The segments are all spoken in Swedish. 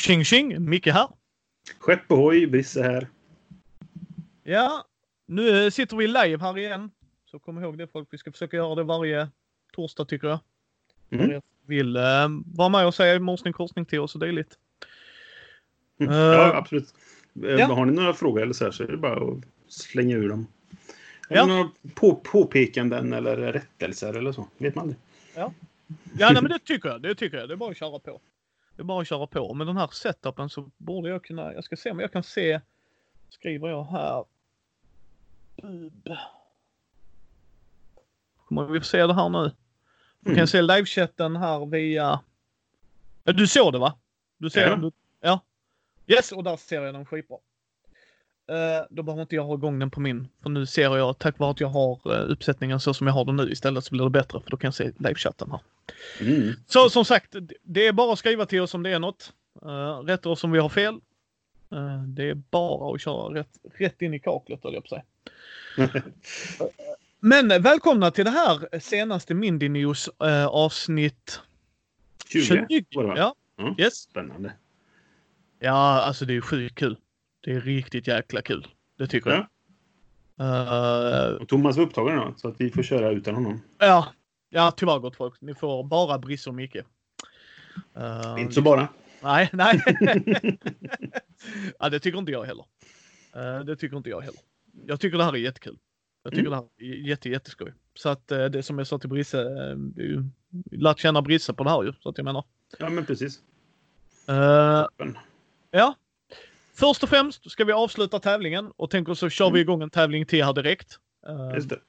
Tjing tjing! Micke här. Skepp ohoj, Brisse här. Ja, nu sitter vi live här igen. Så kom ihåg det folk, vi ska försöka göra det varje torsdag tycker jag. Mm. Vill eh, vara med och säga morsning korsning till oss och dylikt. Mm. Eh, Ja, absolut. Eh, ja. Har ni några frågor eller så här så är det bara att slänga ur dem. Har Ja. några på, påpekanden eller rättelser eller så? Vet man det? Ja, nej, men det tycker jag. Det tycker jag. Det är bara att köra på. Det är bara att köra på. Med den här setupen så borde jag kunna, jag ska se om jag kan se, skriver jag här. Bub. Kommer vi få se det här nu? Du kan Mm. se livechatten här via... Du såg det va? Du ser Ja. Du... Ja. Yes, och där ser jag den skitbra. Uh, då behöver inte jag ha igång den på min. För nu ser jag, tack vare att jag har uh, uppsättningen så som jag har den nu istället så blir det bättre för då kan jag se livechatten här. Mm. Så som sagt, det är bara att skriva till oss om det är något. Uh, rätta oss om vi har fel. Eh, det är bara att köra rätt, rätt in i kaklet höll jag på att säga. Men eh, välkomna till det här senaste Mindy News eh, avsnitt 20 var det va? Ja, Ja. yes. Spännande. Ja, alltså det är sjukt kul. Det är riktigt jäkla kul. Det tycker Ja. jag. Eh, Och Thomas var upptagen då, så att vi får köra utan honom. ja, ja, tyvärr gott folk. Ni får bara Brisse och Micke. Eh, Inte så bara. Nej, nej. ja, det tycker inte jag heller. Eh, det tycker inte jag heller. Jag tycker det här är jättekul. Jag tycker Mm. det här är jätte, jätteskoj. Så att eh, det som jag sa till Brisse, ju lärt känna Brisse på det här ju. Så att jag menar. Ja, men precis. Ja. Först och främst ska vi avsluta tävlingen och tänker så kör vi igång en tävling till här direkt. Just det.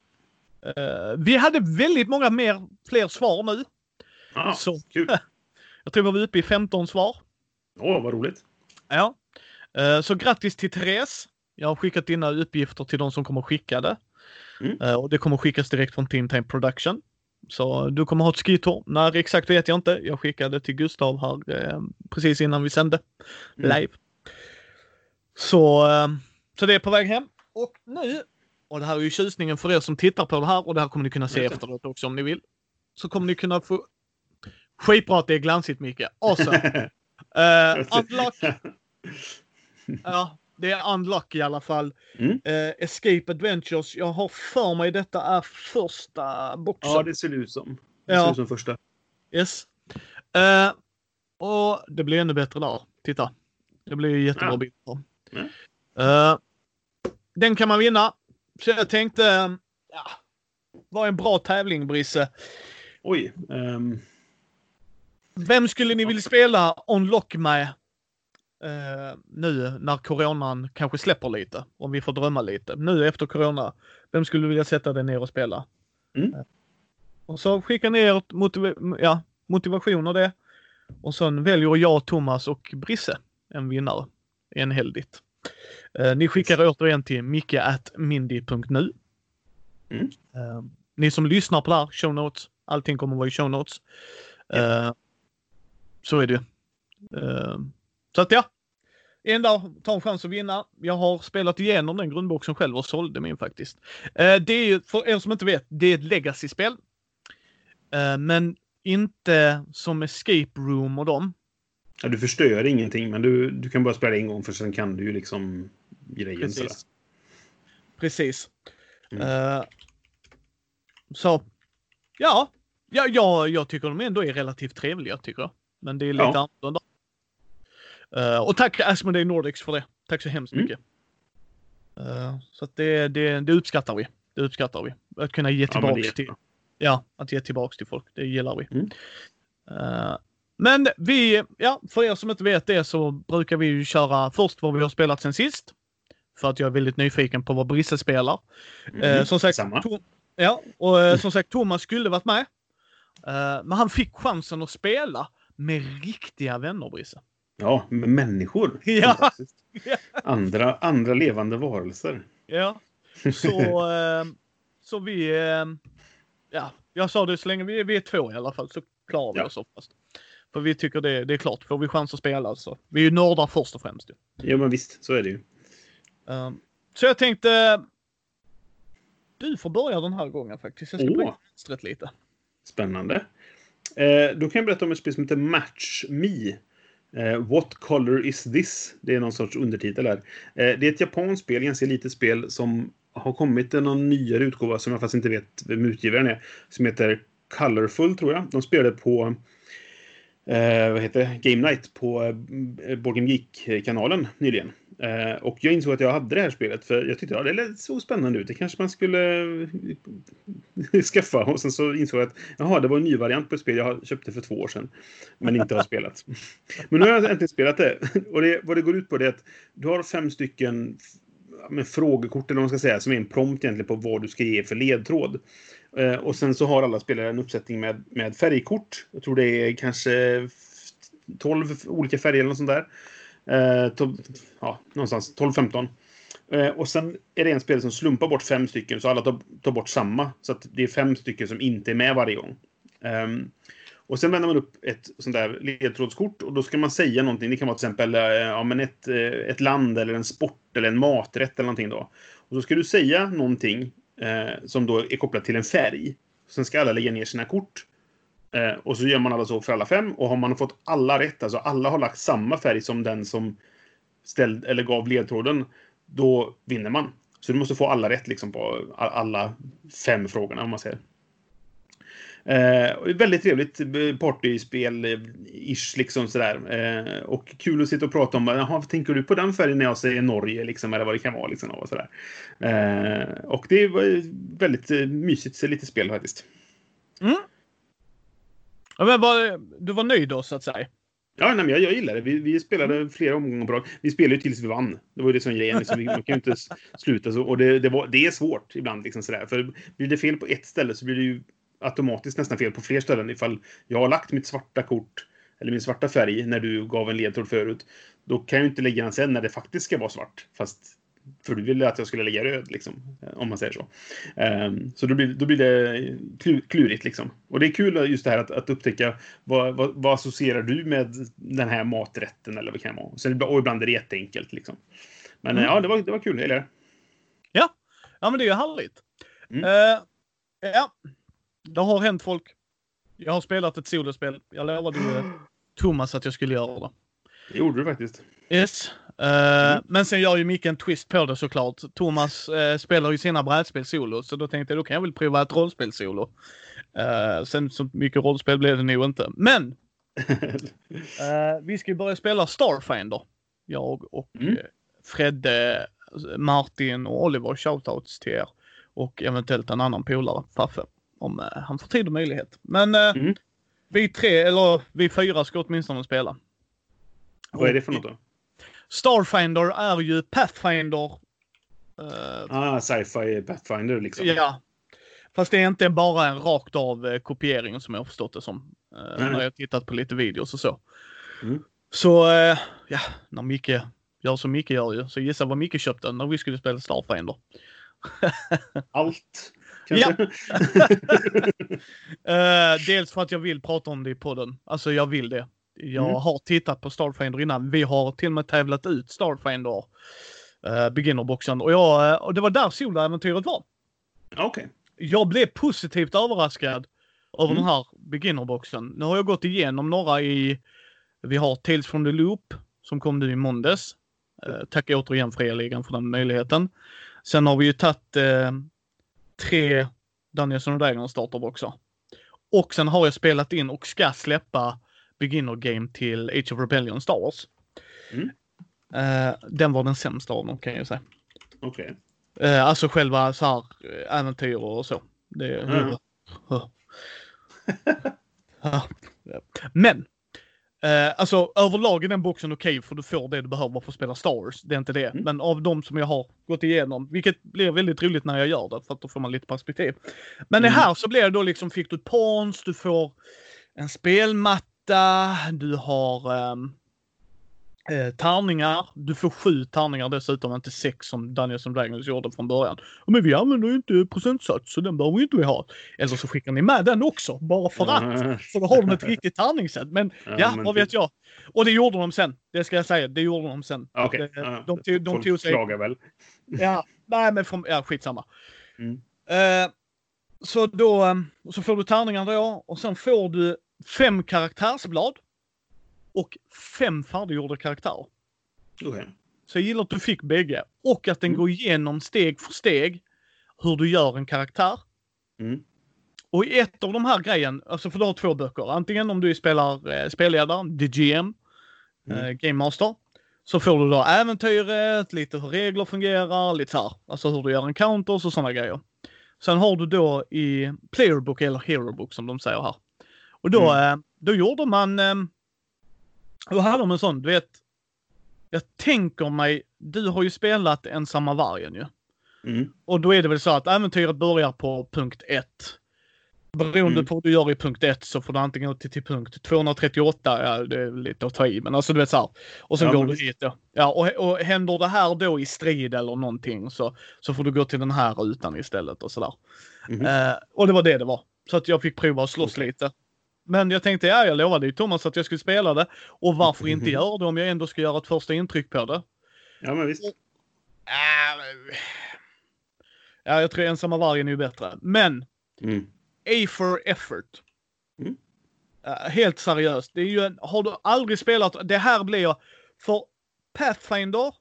Eh, vi hade väldigt många mer, fler svar nu. Ja, Så. kul. Jag tror vi var uppe i 15 svar. Åh, vad roligt. Ja. Eh, Så grattis till Therese. Jag har skickat dina uppgifter till de som kommer skicka det. Mm. Eh, Och det kommer skickas direkt från Team Time Production. Så du kommer ha ett skidtour. När exakt vet jag inte. Jag skickade till Gustav här eh, precis innan vi sände Mm. live. Så, eh, så det är på väg hem. Och nu, och det här är ju tjusningen för er som tittar på det här och det här kommer ni kunna se efteråt också om ni vill. Så kommer ni kunna få Skitbra att det är glansigt Micke. Awesome. Uh, unlock Ja, det är Unlock i alla fall. Mm. Eh, Escape Adventures. Jag har för mig detta är första boxen. ja, det ser det ut som. Det Ja. ser ut som första. Yes. Eh, och det blir ännu bättre där. Titta. Det blir jättebra Ja. bilder. Mm. Eh, den kan man vinna. Så jag tänkte, eh, ja, var en bra tävling Brisse. Oj. ehm, Vem skulle ni vilja spela Unlock med eh, nu när coronan kanske släpper lite? Om vi får drömma lite. Nu efter corona. Vem skulle du vilja sätta dig ner och spela? Mm. Eh, Och så skickar ni ert motiv- ja, motivation och det. Och sen väljer jag, Thomas och Brisse en vinnare. Enhälligt. Eh, ni skickar återigen till micke.mindy.nu. Mm. Eh, ni som lyssnar på det här, show notes. Allting kommer vara i show notes. Eh, så är det. Eh, så att ja. En dag, ta en chans att vinna. Jag har spelat igenom den grundboxen själv och sålde min faktiskt. Det är ju, för er som inte vet, det är ett legacy-spel. Men inte som Escape Room och dem. Ja, du förstör ingenting, men du, du kan bara spela en gång för sen kan du ju liksom grejen. sådär. Precis. Precis. Mm. Eh, så, ja. Ja, ja, jag tycker de ändå är relativt trevliga tycker jag. Men det är lite Ja. annorlunda. Eh, och tack Asmodee Nordics för det. Tack så hemskt Mm. mycket. Eh, så att det, det, det uppskattar vi. Det uppskattar vi. Att kunna ge Ja, är tillbaks till, ja, att ge tillbaks till folk. Det gillar vi. Mm. Eh, men vi, ja, för er som inte vet det så brukar vi ju köra först vad vi har spelat sen sist. För att jag är väldigt nyfiken på vad Brisse spelar. Mm. Eh, som sagt, Samma. Tom, ja, och eh, som sagt Thomas skulle varit med. Eh, men han fick chansen att spela med riktiga vänner Brisse. Ja, med människor. Ja. Andra, andra levande varelser. Ja, så, så vi, ja, jag sa det så länge vi, vi är två i alla fall så klarar vi Ja. oss oftast. För vi tycker det, det är klart, får vi chans att spela så. Vi är ju nördar först och främst ju. Ja, men visst, så är det ju. Eh, så jag tänkte, du får börja den här gången faktiskt. Jag ska börja mönstret lite. Spännande. Eh, då kan jag berätta om ett spel som heter Match Me. Eh, What color is this? Det är någon sorts undertitel här. Eh, det är ett japanskt spel, ganska litet spel, som har kommit en någon nyare utgåva som jag faktiskt inte vet vem utgivaren är. Som heter Colorful, tror jag. De spelade på eh, vad heter det? Game Night på eh, eh Borgen Geek-kanalen nyligen. Eh, och jag insåg att jag hade det här spelet för jag tyckte att ja, det såg spännande ut. Det kanske man skulle eh, skaffa. Och sen så insåg jag att jaha, det var en ny variant på ett spel jag köpte för två år sedan. Men inte har spelat. Men nu har jag äntligen spelat det. Och det, vad det går ut på det är att du har fem stycken med frågekort, eller vad man ska säga, som är en prompt egentligen på vad du ska ge för ledtråd. Eh, och sen så har alla spelare en uppsättning med, med färgkort. Jag tror det är kanske 12 olika färger eller något sånt där. Eh, to, ja, någonstans 12-15. Eh, och sen är det en spelare som slumpar bort fem stycken, så alla tar, tar bort samma. Så att det är fem stycken som inte är med varje gång. Um, och sen vänder man upp ett sånt där ledtrådskort och då ska man säga någonting. Det kan vara till exempel eh, ja, men ett, eh, ett land eller en sport eller en maträtt eller någonting då. Och då ska du säga någonting eh, som då är kopplat till en färg. Sen ska alla lägga ner sina kort. Eh, och så gör man alla så för alla fem. Och har man fått alla rätt, alltså alla har lagt samma färg som den som ställde eller gav ledtråden, då vinner man. Så du måste få alla rätt liksom på alla fem frågorna om man säger. Eh, väldigt trevligt eh, partyspel-ish liksom sådär. Eh, och kul att sitta och prata om, jaha, tänker du på den färgen när jag säger Norge liksom, eller vad det kan vara liksom. Och, sådär. Eh, och det var väldigt eh, mysigt lite spel faktiskt. Mm. Ja, men var, du var nöjd då så att säga? Ja, nej, men jag, jag gillar det. Vi, vi spelade flera omgångar på Vi spelade ju tills vi vann. Det var ju det som grejen. Liksom, vi, man kan ju inte sluta så. Och det, det, var, det är svårt ibland. Liksom, sådär. För blir det fel på ett ställe så blir det ju automatiskt nästan fel på fler ställen. Ifall jag har lagt mitt svarta kort, eller min svarta färg, när du gav en ledtråd förut. Då kan jag inte lägga den sen när det faktiskt ska vara svart. Fast för du ville att jag skulle lägga röd, liksom, om man säger så. Um, så då blir, då blir det klurigt. Liksom. Och det är kul just det här att, att upptäcka vad, vad, vad, associerar du med den här maträtten eller vad kan det vara. Sen, och ibland är det jätteenkelt. Liksom. Men mm. ja, det var, det var kul. Gillar Ja. ja, men det är ju härligt. Mm. Uh, ja, det har hänt folk. Jag har spelat ett solospel. Jag lovade ju Thomas att jag skulle göra det. Det gjorde du faktiskt. Yes. Uh, mm. Men sen gör ju Micke en twist på det såklart. Thomas uh, spelar ju sina brädspel solo, så då tänkte jag då kan jag väl prova ett rollspel solo. Uh, sen så mycket rollspel blev det nog inte. Men! vi ska ju börja spela Starfinder. Jag och mm. Fredde, Martin och Oliver. Shoutouts till er. Och eventuellt en annan polare, Faffe. Om han får tid och möjlighet. Men mm. vi tre, eller vi fyra ska åtminstone spela. Vad är det för något då? Starfinder är ju Pathfinder. Uh, ah, sci-fi Pathfinder liksom. Ja. Fast det är inte bara en rakt av kopiering som jag förstått det som. Uh, när jag tittat på lite videos och så. Mm. Så, ja, när Micke gör som Micke gör ju. Så gissa vad Micke köpte när vi skulle spela Starfinder. Allt. Ja. dels för att jag vill prata om det i podden. Alltså jag vill det. Jag mm. har tittat på Starfinder innan. Vi har till och med tävlat ut Starfinder uh, beginnerboxen och, jag, uh, och det var där soloäventyret var. Okej. Okay. Jag blev positivt överraskad över mm. den här beginnerboxen. Nu har jag gått igenom några i, vi har Tales from the Loop som kom nu i måndags. Uh, tack återigen Frealigan för den möjligheten. Sen har vi ju tagit uh, tre Dungeons and Dragons starterboxar. Och sen har jag spelat in och ska släppa beginner game till Age of Rebellion Star Wars. Mm. Uh, den var den sämsta av dem kan jag säga. Okej. Okay. Uh, alltså själva så här eh, äventyr och så. Det, mm. uh, Men. Uh, alltså överlag är den boxen okej okay, för du får det du behöver för att spela Star Wars. Det är inte det. Mm. Men av de som jag har gått igenom, vilket blir väldigt roligt när jag gör det för att då får man lite perspektiv. Men mm. det här så blir det då liksom, fick du ett pons, du får en spelmatta du har ehm, eh, tärningar. Du får sju tärningar dessutom, inte sex som Daniels and Dragons gjorde från början. Men vi använder ju inte procentsats så den behöver vi inte vi ha. Eller så skickar ni med den också, bara för att. Så då har de ett riktigt tärningssätt. Men ja, ja men vad vet jag. Och det gjorde de sen. Det ska jag säga, det gjorde de sen. Okay. De, de, de, de tog sig... klagar väl? Ja, nej men från, ja, skitsamma. Mm. Uh, så då, ehm, så får du tärningar då och sen får du fem karaktärsblad. Och fem färdiggjorda karaktärer. Okej. Så jag gillar att du fick bägge. Och att den Mm. går igenom steg för steg hur du gör en karaktär. Mm. Och i ett av de här grejen, alltså för du har två böcker. Antingen om du spelar eh, spelledare, the GM, Mm. eh, Game Master. Så får du då äventyret, lite hur regler fungerar, lite så här. Alltså hur du gör en counters och sådana grejer. Sen har du då i Playerbook eller Herobook som de säger här. Och då, eh, då gjorde man, då hade de en sån, du vet. Jag tänker mig, du har ju spelat Ensamma vargen ju. Mm. Och då är det väl så att äventyret börjar på punkt 1. Beroende Mm. på vad du gör i punkt 1 så får du antingen gå till, till punkt 238, ja det är lite att ta i, men alltså du vet så här. Och sen Ja, går men du hit då. Ja, och, och händer det här då i strid eller någonting så, så får du gå till den här rutan istället och sådär. Mhm. Eh, och det var det det var. Så att jag fick prova att slåss Okej. lite. Men jag tänkte, ja jag lovade ju Thomas att jag skulle spela det. Och varför inte göra det om jag ändå ska göra ett första intryck på det? Ja, men visst. Äh, Ja, jag tror ensamma vargen är ju bättre. Men Mm. A for effort. Mm. Uh, helt seriöst. Det är ju en, har du aldrig spelat, det här blir, för Pathfinder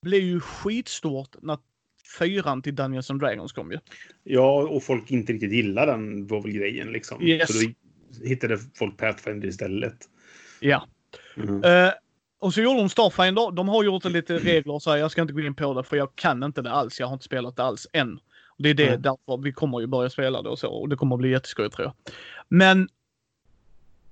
blev ju skitstort när fyran till Dungeons and Dragons kom ju. Ja, och folk inte riktigt gillar den var väl grejen liksom. Yes. Så då hittade folk Pathfinder istället. Ja. Mm. Eh, och så gjorde de Starfinder. De har gjort lite regler så här, jag ska inte gå in på det för jag kan inte det alls. Jag har inte spelat det alls än. Och det är det Nej. därför vi kommer ju börja spela det och så. Och det kommer att bli jätteskoj tror jag. Men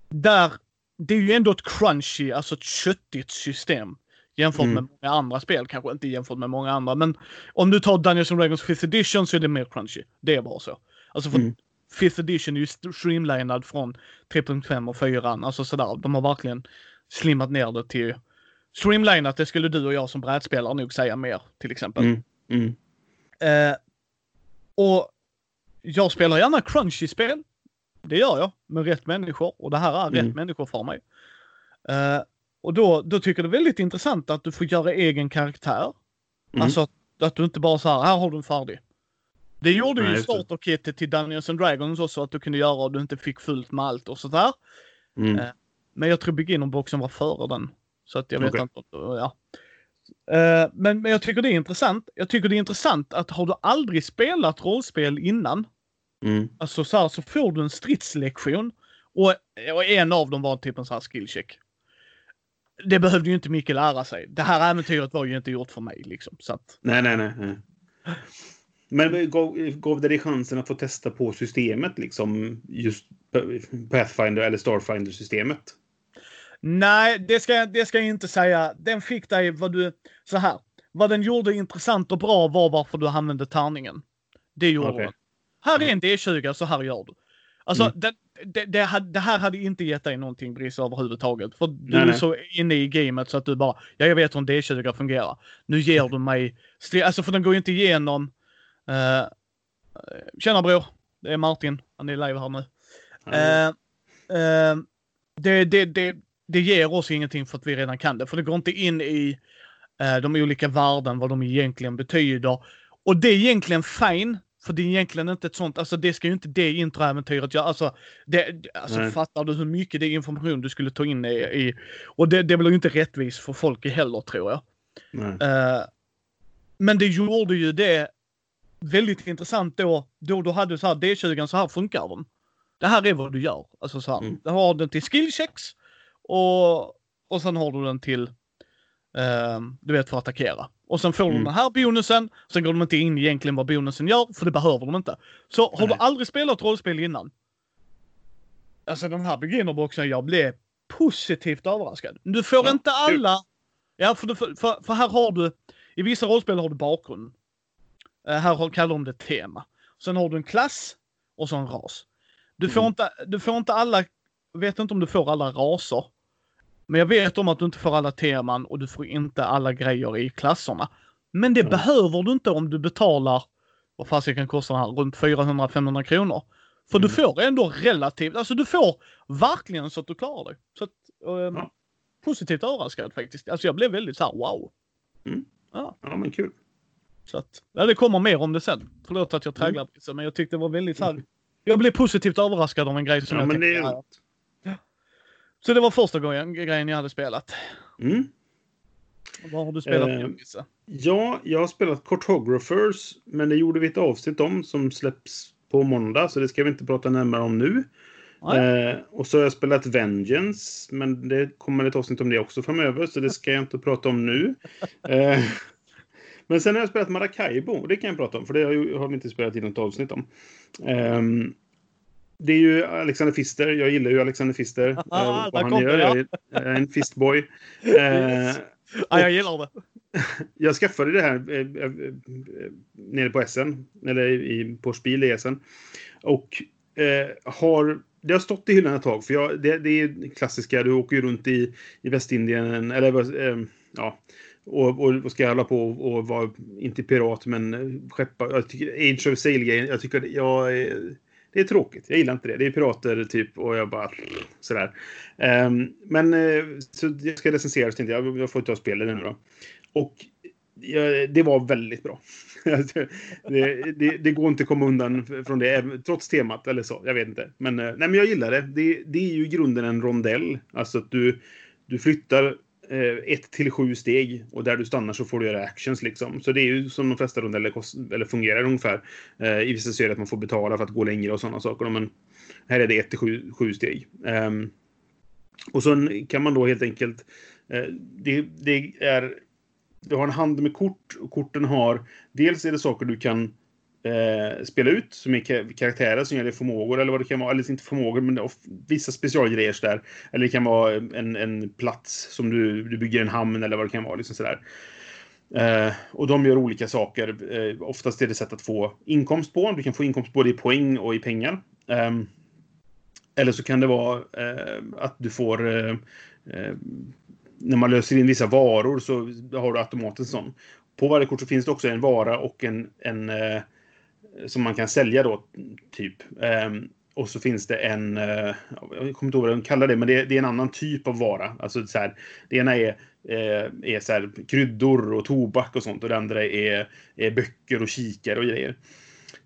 där, det är ju ändå ett crunchy, alltså ett köttigt system. Jämfört Mm. med många andra spel, kanske inte jämfört med många andra. Men om du tar Dungeons and Dragons 5th edition så är det mer crunchy. Det är bara så. Alltså för Mm. 5th edition är ju st- streamlinad från 3.5 och 4. Alltså sådär. De har verkligen slimmat ner det till streamlinat. Det skulle du och jag som brädspelare nog säga mer till exempel. Mm. Mm. Eh, och jag spelar gärna crunchy spel. Det gör jag med rätt människor och det här är Mm. rätt människor för mig. Eh, och då, då tycker jag det är väldigt intressant att du får göra egen karaktär. Mm. Alltså att, att du inte bara så här, här har du en färdig. Det gjorde Nej, ju starterkittet till Dungeons and Dragons också att du kunde göra och du inte fick fullt med allt och sådär. Mm. Eh, Men jag tror beginnerboxen var före den. Så att jag vet inte. Ja. Eh, Men, men jag tycker det är intressant. Jag tycker det är intressant att har du aldrig spelat rollspel innan, Mm. alltså så här så får du en stridslektion. Och, och en av dem var typ en sån här skillcheck. Det behövde ju inte Micke lära sig. Det här äventyret var ju inte gjort för mig liksom. Så att, Nej, nej, nej. nej. Men gav, gav det dig chansen att få testa på systemet liksom? Just Pathfinder eller Starfinder-systemet? Nej, det ska, det ska jag inte säga. Den fick dig vad du... Så här. Vad den gjorde intressant och bra var varför du använde tärningen. Det gjorde Okej. den. Här är en D20, så här gör du. Alltså, Mm. det, det, det, det här hade inte gett dig någonting Brice överhuvudtaget. För du Nej, är nej. så inne i gamet så att du bara, ja jag vet hur en D20 fungerar. Nu ger du mig... Alltså för den går ju inte igenom... Uh, tjena bror, det är Martin. Han är live här nu. Eh, eh, det, det, det, det ger oss ingenting för att vi redan kan det. För det går inte in i eh, de olika värden, vad de egentligen betyder. Och det är egentligen fine. För det är egentligen inte ett sånt, alltså det ska ju inte det introäventyret göra. Alltså, det, alltså Nej. fattar du hur mycket det är information du skulle ta in i? i och det, det blir ju inte rättvist för folk heller tror jag. Eh, men det gjorde ju det väldigt intressant då. Då du hade så här D20, så här funkar de. Det här är vad du gör. Alltså så här. Mm. Du har den till skillchecks och, och sen har du den till, eh, du vet, för att attackera. Och sen får du Mm. den här bonusen. Sen går de inte in egentligen vad bonusen gör, för det behöver de inte. Så har Nej. du aldrig spelat rollspel innan? Alltså den här beginnerboxen, jag blev positivt överraskad. Du får Ja, inte alla... Ja, för, du, för, för, för här har du... I vissa rollspel har du bakgrund. Eh, här kallar de det tema. Sen har du en klass och så en ras. Du får, Mm. inte, du får inte alla... Vet inte om du får alla raser. Men jag vet om att du inte får alla teman och du får inte alla grejer i klasserna. Men det Ja. behöver du inte om du betalar, vad fasiken kostar det här, runt 400-500 kronor. För du Mm. får ändå relativt, alltså du får verkligen så att du klarar dig. Så att, ehm, Ja. Positivt överraskad faktiskt. Alltså jag blev väldigt så här wow. Mm. Ja, Ja, men kul. Så att, ja, det kommer mer om det sen. Förlåt att jag Mm. tragglar lite, men jag tyckte det var väldigt här. Jag blev positivt överraskad av en grej som Ja, jag men det tänkte, ja, roligt. Så det var första gången, grejen jag hade spelat. Mm. Vad har du spelat Eh? Ja, jag har spelat Cartographers, men det gjorde vi ett avsnitt om som släpps på måndag, så det ska vi inte prata närmare om nu. Eh, och så har jag spelat Vengeance, men det kommer ett avsnitt om det också framöver, så det ska jag inte prata om nu. Eh, men sen har jag spelat Maracaibo, och det kan jag prata om, för det har, ju- har vi inte spelat i något avsnitt om. Ehm, det är ju Alexander Fister, jag gillar ju Alexander Fister. eh, Ah, vad han gör. Jag är- jag är en fistboy. Eh, Ja, jag gillar det. jag skaffade det här eh, eh, eh, nere på SN, eller i, på Spiel i SN. Och eh, har... Det har stått i hyllan ett tag, för jag, det, det är klassiska. Du åker ju runt i, i Västindien, eller eh, ja. Och, och, och ska hålla på och, och vara, inte pirat, men skeppa. Jag tycker Age of Sail-grejen, jag tycker det- jag, eh, det är tråkigt. Jag gillar inte det. Det är pirater typ och jag bara sådär. Um, men eh, så jag ska recensera så tänkte jag, jag får ta spelet nu då. Och ja, det var väldigt bra. det, det, det går inte att komma undan från det, trots temat eller så. Jag vet inte. Men, eh, nej, men jag gillar det. det. Det är ju i grunden en rondell. Alltså att du, du flyttar Eh, ett till sju steg och där du stannar så får du göra actions liksom. Så det är ju som de flesta rondeller eller fungerar ungefär. Eh, I vissa serier att man får betala för att gå längre och sådana saker. Men här är det ett till sju, sju steg. Eh, och sen kan man då helt enkelt... Eh, det, det är... Du har en hand med kort och korten har... Dels är det saker du kan eh, spela ut som är karaktärer som gäller förmågor eller vad det kan vara. Eller inte förmågor, men vissa specialgrejer sådär. Eller det kan vara en, en plats som du, du bygger en hamn eller vad det kan vara. Liksom sådär. Eh, och de gör olika saker. Eh, oftast är det sätt att få inkomst på. Du kan få inkomst både i poäng och i pengar. Ehm, eller så kan det vara eh, att du får... Eh, eh, när man löser in vissa varor så har du automatiskt en sån. På varje kort så finns det också en vara och en... en som man kan sälja då, typ. Ehm, och så finns det en... Eh, jag kommer inte ihåg vad de kallar det, men det, det är en annan typ av vara. Alltså så här, det ena är, eh, är så här, kryddor och tobak och sånt och det andra är, är böcker och kikare och grejer.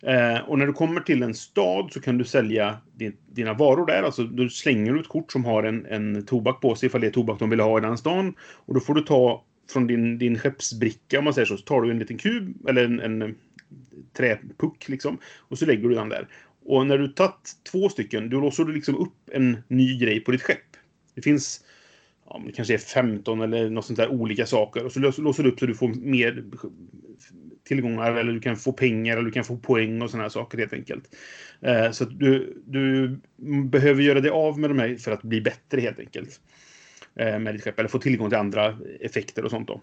Eh, och när du kommer till en stad så kan du sälja din, dina varor där. Alltså du slänger du ett kort som har en, en tobak på sig ifall det är tobak de vill ha i den stan. Och då får du ta från din, din skeppsbricka om man säger så, så tar du en liten kub eller en, en träpuck liksom. Och så lägger du den där. Och när du tagit två stycken, då låser du liksom upp en ny grej på ditt skepp. Det finns ja, men det kanske är 15 eller något sånt där olika saker. Och så låser, du upp så du får mer tillgångar eller du kan få pengar eller du kan få poäng och sådana här saker helt enkelt. Eh, så att du, du behöver göra dig av med de här för att bli bättre helt enkelt. Eh, med ditt skepp eller få tillgång till andra effekter och sånt då.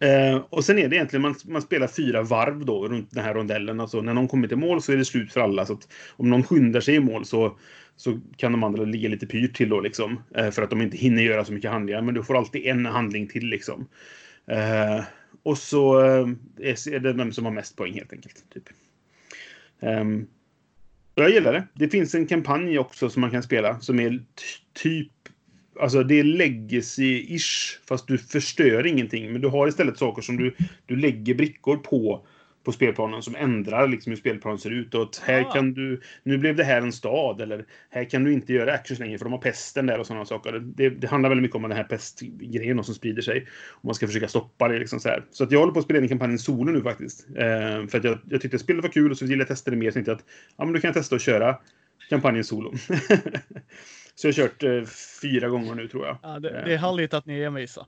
Eh, och sen är det egentligen, man, man spelar fyra varv då runt den här rondellen. Alltså när någon kommer till mål så är det slut för alla. Så att om någon skyndar sig i mål så, så kan de andra ligga lite pyrt till då liksom. Eh, för att de inte hinner göra så mycket handlingar. Men du får alltid en handling till liksom. Eh, och så eh, är det vem som har mest poäng helt enkelt. Typ. Och jag gillar det. Det finns en kampanj också som man kan spela som är typ Alltså det är legacy-ish, fast du förstör ingenting. Men du har istället saker som du, du lägger brickor på, på spelplanen som ändrar liksom hur spelplanen ser ut. Och att här Ah. kan du, nu blev det här en stad, eller här kan du inte göra actions längre för de har pesten där och sådana saker. Det, det handlar väldigt mycket om den här pestgrejen som sprider sig. Och man ska försöka stoppa det. Liksom så, här. så att jag håller på att spela in kampanjen solo nu faktiskt. Eh, för att jag, jag tyckte spelet var kul och så ville jag testa det mer. Så tänkte jag att ja, men då kan testa att köra kampanjen solo. så jag har kört eh, fyra gånger nu tror jag. Ja, det, det är härligt att ni är envisa.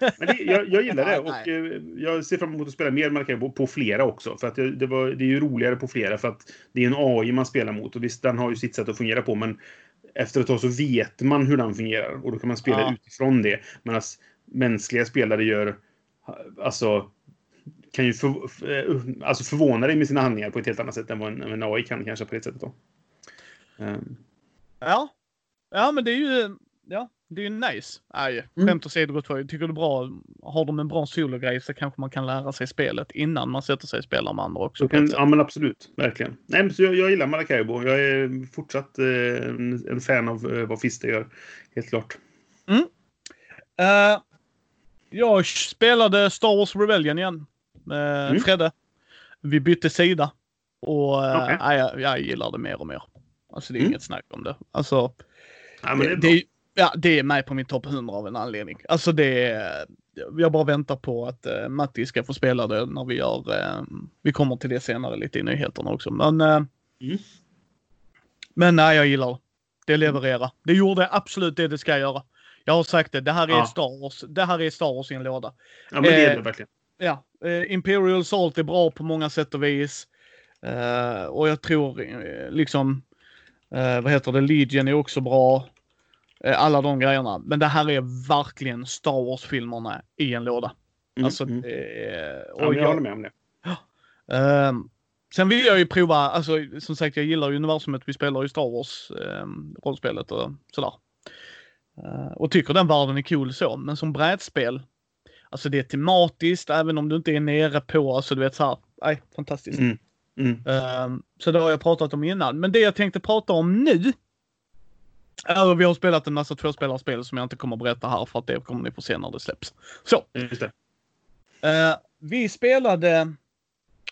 Men det, jag, jag gillar det och eh, jag ser fram emot att spela mer Maracaibo på flera också. För att det, det, var, det är ju roligare på flera för att det är en AI man spelar mot. Och visst, den har ju sitt sätt att fungera på men efter ett tag så vet man hur den fungerar och då kan man spela Ja. utifrån det. Medan mänskliga spelare gör, alltså kan ju för, för, alltså förvåna dig med sina handlingar på ett helt annat sätt än vad en, en AI kan kanske på det sättet då. Ehm, Ja. Ja, men det är ju, ja, det är ju nice. Nej, Mm. skämt åsido gott folk. Tycker det är bra. Har de en bra sologrej så kanske man kan lära sig spelet innan man sätter sig och spelar med andra också. Kan, sätt. ja men absolut, verkligen. Nej, men så jag, jag gillar Maracaibo. Jag är fortsatt eh, en, en fan av eh, vad Fister gör. Helt klart. Eh, jag spelade Star Wars Rebellion igen med Mm. Fredde. Vi bytte sida. Och uh, Okej. jag, jag gillar det mer och mer. Alltså det är Mm. inget snack om det. Alltså, Ja, det är det, ja, det är med på min topp 100 av en anledning. Alltså det är, jag bara väntar på att uh, Matti ska få spela det när vi gör, eh, vi kommer till det senare lite i nyheterna också. Men, eh, Mm. men nej, jag gillar det. Det levererar. Det gjorde absolut det det ska göra. Jag har sagt det, det här är Ja. Star Wars. Det här är Star Wars i en låda. Ja, men det är Eh, det verkligen. Ja, eh, Imperial Salt är bra på många sätt och vis. Eh, och jag tror eh, liksom, eh, vad heter det, Legion är också bra. Eh, alla de grejerna. Men det här är verkligen Star Wars-filmerna i en låda. Mm, Alltså, mm. Ja, och men jag jag- håller med om det. Ehm, sen vill jag ju prova, alltså som sagt jag gillar ju universumet vi spelar i Star Wars um, rollspelet och sådär. Eh, och tycker den världen är cool så, men som brädspel, alltså det är tematiskt även om du inte är nere på, alltså du vet såhär, nej fantastiskt. Mm. Mm. Ehm, så det har jag pratat om innan. Men det jag tänkte prata om nu. Är, vi har spelat en massa tvåspelarspel som jag inte kommer att berätta här för att det kommer ni få se när det släpps. Så, Just det. Eh, vi spelade,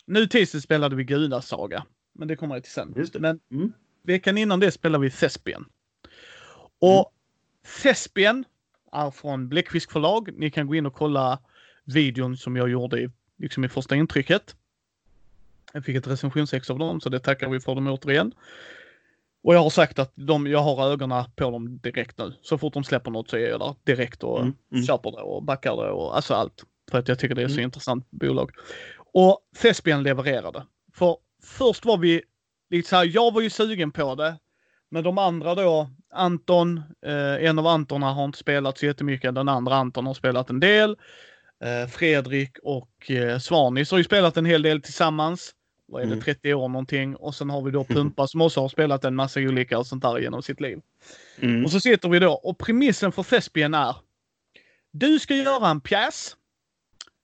nu tisdag spelade vi Gudasaga. Men det kommer jag till sen. Just det. Men Mm. veckan innan det spelade vi Thespian. Och Thespian är från Bläckfisk förlag. Ni kan gå in och kolla videon som jag gjorde i, liksom i första intrycket. Jag fick ett recensionsex av dem så det tackar vi för dem återigen. Och jag har sagt att de, jag har ögonen på dem direkt nu. Så fort de släpper något så är jag där direkt och Mm, mm. köper det och backar det och alltså allt. För att jag tycker det är så Mm. intressant bolag. Och Thespian levererade. För först var vi lite så här, jag var ju sugen på det. Men de andra då, Anton, eh, en av Antorna har inte spelat så jättemycket. Den andra Anton har spelat en del. Eh, Fredrik och eh, Svanis har ju spelat en hel del tillsammans. Vad är det, Mm. 30 år någonting. Och sen har vi då Pumpa som också har spelat en massa olika och sånt där genom sitt liv. Mm. Och så sitter vi då och premissen för Thespian är. Du ska göra en pjäs.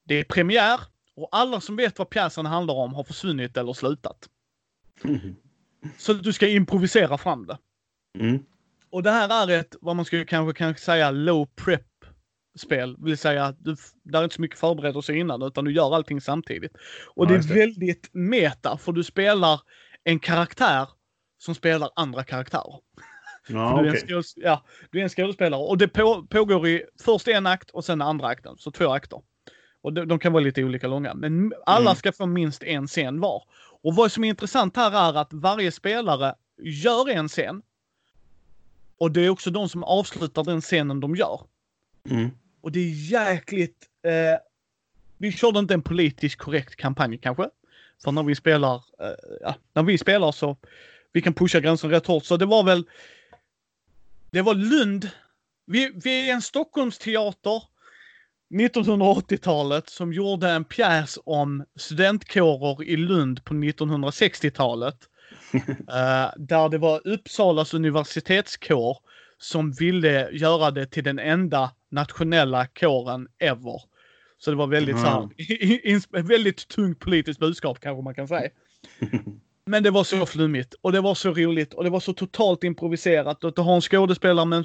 Det är premiär och alla som vet vad pjäsen handlar om har försvunnit eller slutat. Mm. Så du ska improvisera fram det. Mm. Och det här är ett, vad man skulle kanske kan säga, low prep spel. Vill säga att du, där är inte så mycket förberedelse innan utan du gör allting samtidigt. Och Ja, det är det. väldigt meta för du spelar en karaktär som spelar andra karaktärer. Ja, du, är ja, du är en skådespelare och det på, pågår i först en akt och sen andra akten. Så två akter. Och de, de kan vara lite olika långa. Men alla Mm. ska få minst en scen var. Och vad som är intressant här är att varje spelare gör en scen. Och det är också de som avslutar den scenen de gör. Mm. Och det är jäkligt... Eh, vi körde inte en politiskt korrekt kampanj kanske. För när vi spelar, eh, ja, när vi spelar så vi kan pusha gränsen rätt hårt. Så det var väl... Det var Lund. Vi, vi är en Stockholmsteater 1980-talet som gjorde en pjäs om studentkårer i Lund på 1960-talet. Eh, där det var Uppsalas universitetskår som ville göra det till den enda nationella kåren ever. Så det var väldigt, så här, Mm. ins- väldigt tungt politiskt budskap kanske man kan säga. Men det var så flummigt och det var så roligt och det var så totalt improviserat. Och att har en skådespelare med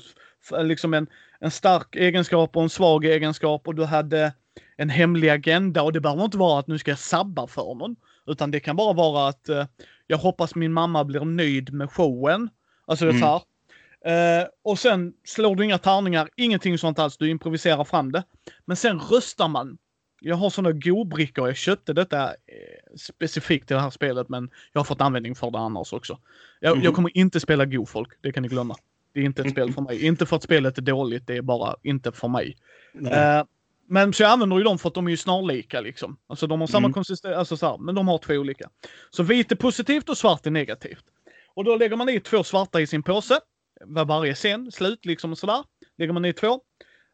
en, liksom en, en stark egenskap och en svag egenskap och du hade en hemlig agenda och det behöver inte vara att nu ska jag sabba för någon. Utan det kan bara vara att eh, jag hoppas min mamma blir nöjd med showen. Alltså det är så här. Eh, och sen slår du inga tärningar, ingenting sånt alls. Du improviserar fram det. Men sen röstar man. Jag har sådana go-brickor. Jag köpte detta eh, specifikt till det här spelet men jag har fått användning för det annars också. Jag, Mhm. jag kommer inte spela go-folk. Det kan ni glömma. Det är inte ett spel för mig. Inte för att spelet är dåligt, det är bara inte för mig. Eh, men så jag använder ju dem för att de är ju snarlika liksom. Alltså de har samma Mm. konsistens, alltså så här, men de har två olika. Så vit är positivt och svart är negativt. Och då lägger man i två svarta i sin påse. Var varje scen, slut liksom och sådär. Lägger man i två.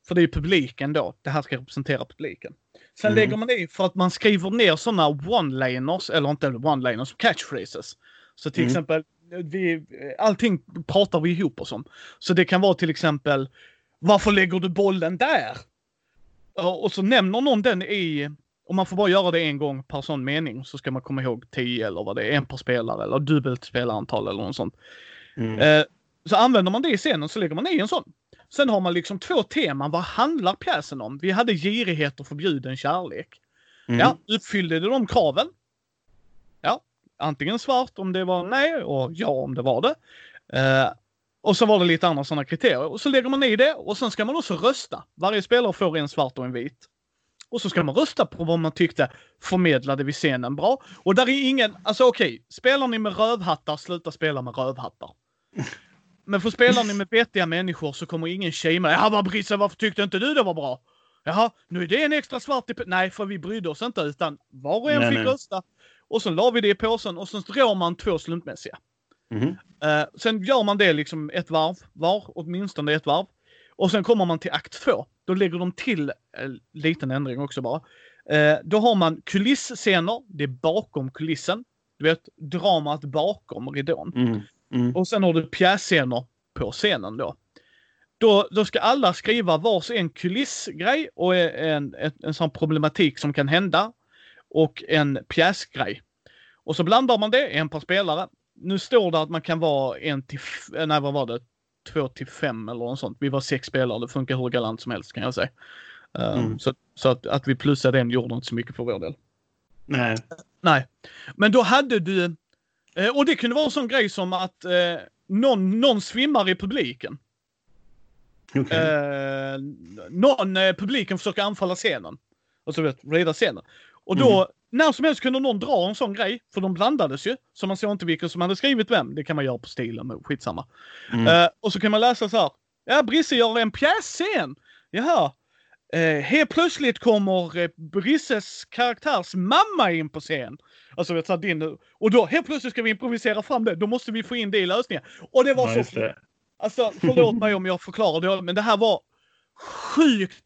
För det är publiken då. Det här ska representera publiken. Sen Mm. lägger man i för att man skriver ner sådana one-liners, eller inte one-liners, catchphrases. Så till Mm. exempel, vi, allting pratar vi ihop oss om. Så det kan vara till exempel, varför lägger du bollen där? Och så nämner någon den i, och man får bara göra det en gång per sån mening, så ska man komma ihåg 10 eller vad det är, en per spelare eller dubbelt spelarantal eller något sånt. Mm. Så använder man det i scenen så lägger man i en sån. Sen har man liksom två teman. Vad handlar pjäsen om? Vi hade girighet och förbjuden kärlek. Mm. Ja, uppfyllde det de kraven? Ja, antingen svart om det var nej och ja om det var det. Eh, Och så var det lite andra sådana kriterier. Och så lägger man i det och sen ska man också rösta. Varje spelare får en svart och en vit. Och så ska man rösta på vad man tyckte förmedlade vid scenen bra. Och där är ingen, alltså okej, okay, spelar ni med rövhattar, sluta spela med rövhattar. Men för spelar ni med vettiga människor så kommer ingen shamea. Jaha, vad Brisse, varför tyckte inte du det var bra? Jaha, nu är det en extra svart i Nej, för vi brydde oss inte utan var och en nej, fick nej. rösta. Och så la vi det i påsen och sen drar man två slumpmässiga. Mm. Uh, sen gör man det liksom ett varv var, åtminstone ett varv. Och sen kommer man till akt två. Då lägger de till en uh, liten ändring också bara. Uh, då har man kulisscener, det är bakom kulissen. Du vet, dramat bakom ridån. Mm. Mm. Och sen har du pjässcener på scenen då. Då, då ska alla skriva vars en kulissgrej och en, en, en sån problematik som kan hända. Och en pjäsgrej. Och så blandar man det, en per spelare. Nu står det att man kan vara en till, nej vad var det, två till fem eller något sånt. Vi var sex spelare, det funkar hur galant som helst kan jag säga. Um, mm. Så, så att, att vi plussade en gjorde inte så mycket för vår del. Nej. Nej. Men då hade du, eh, och det kunde vara en sån grej som att eh, någon, någon svimmar i publiken. Okay. Eh, någon, eh, publiken försöker anfalla scenen. Alltså vet, rida scenen. Och då, mm. när som helst kunde någon dra en sån grej, för de blandades ju. Så man såg inte vilken som hade skrivit vem. Det kan man göra på stilen, men skitsamma. Mm. Uh, och så kan man läsa så här. Ja, Brisse gör en pjässcen. Jaha. Uh, helt plötsligt kommer uh, Brisses karaktärs mamma in på scen. Alltså vet du, din, och då helt plötsligt ska vi improvisera fram det. Då måste vi få in det i lösningen. Och det var ja, så... Det. Alltså förlåt mig om jag förklarar det, men det här var sjukt,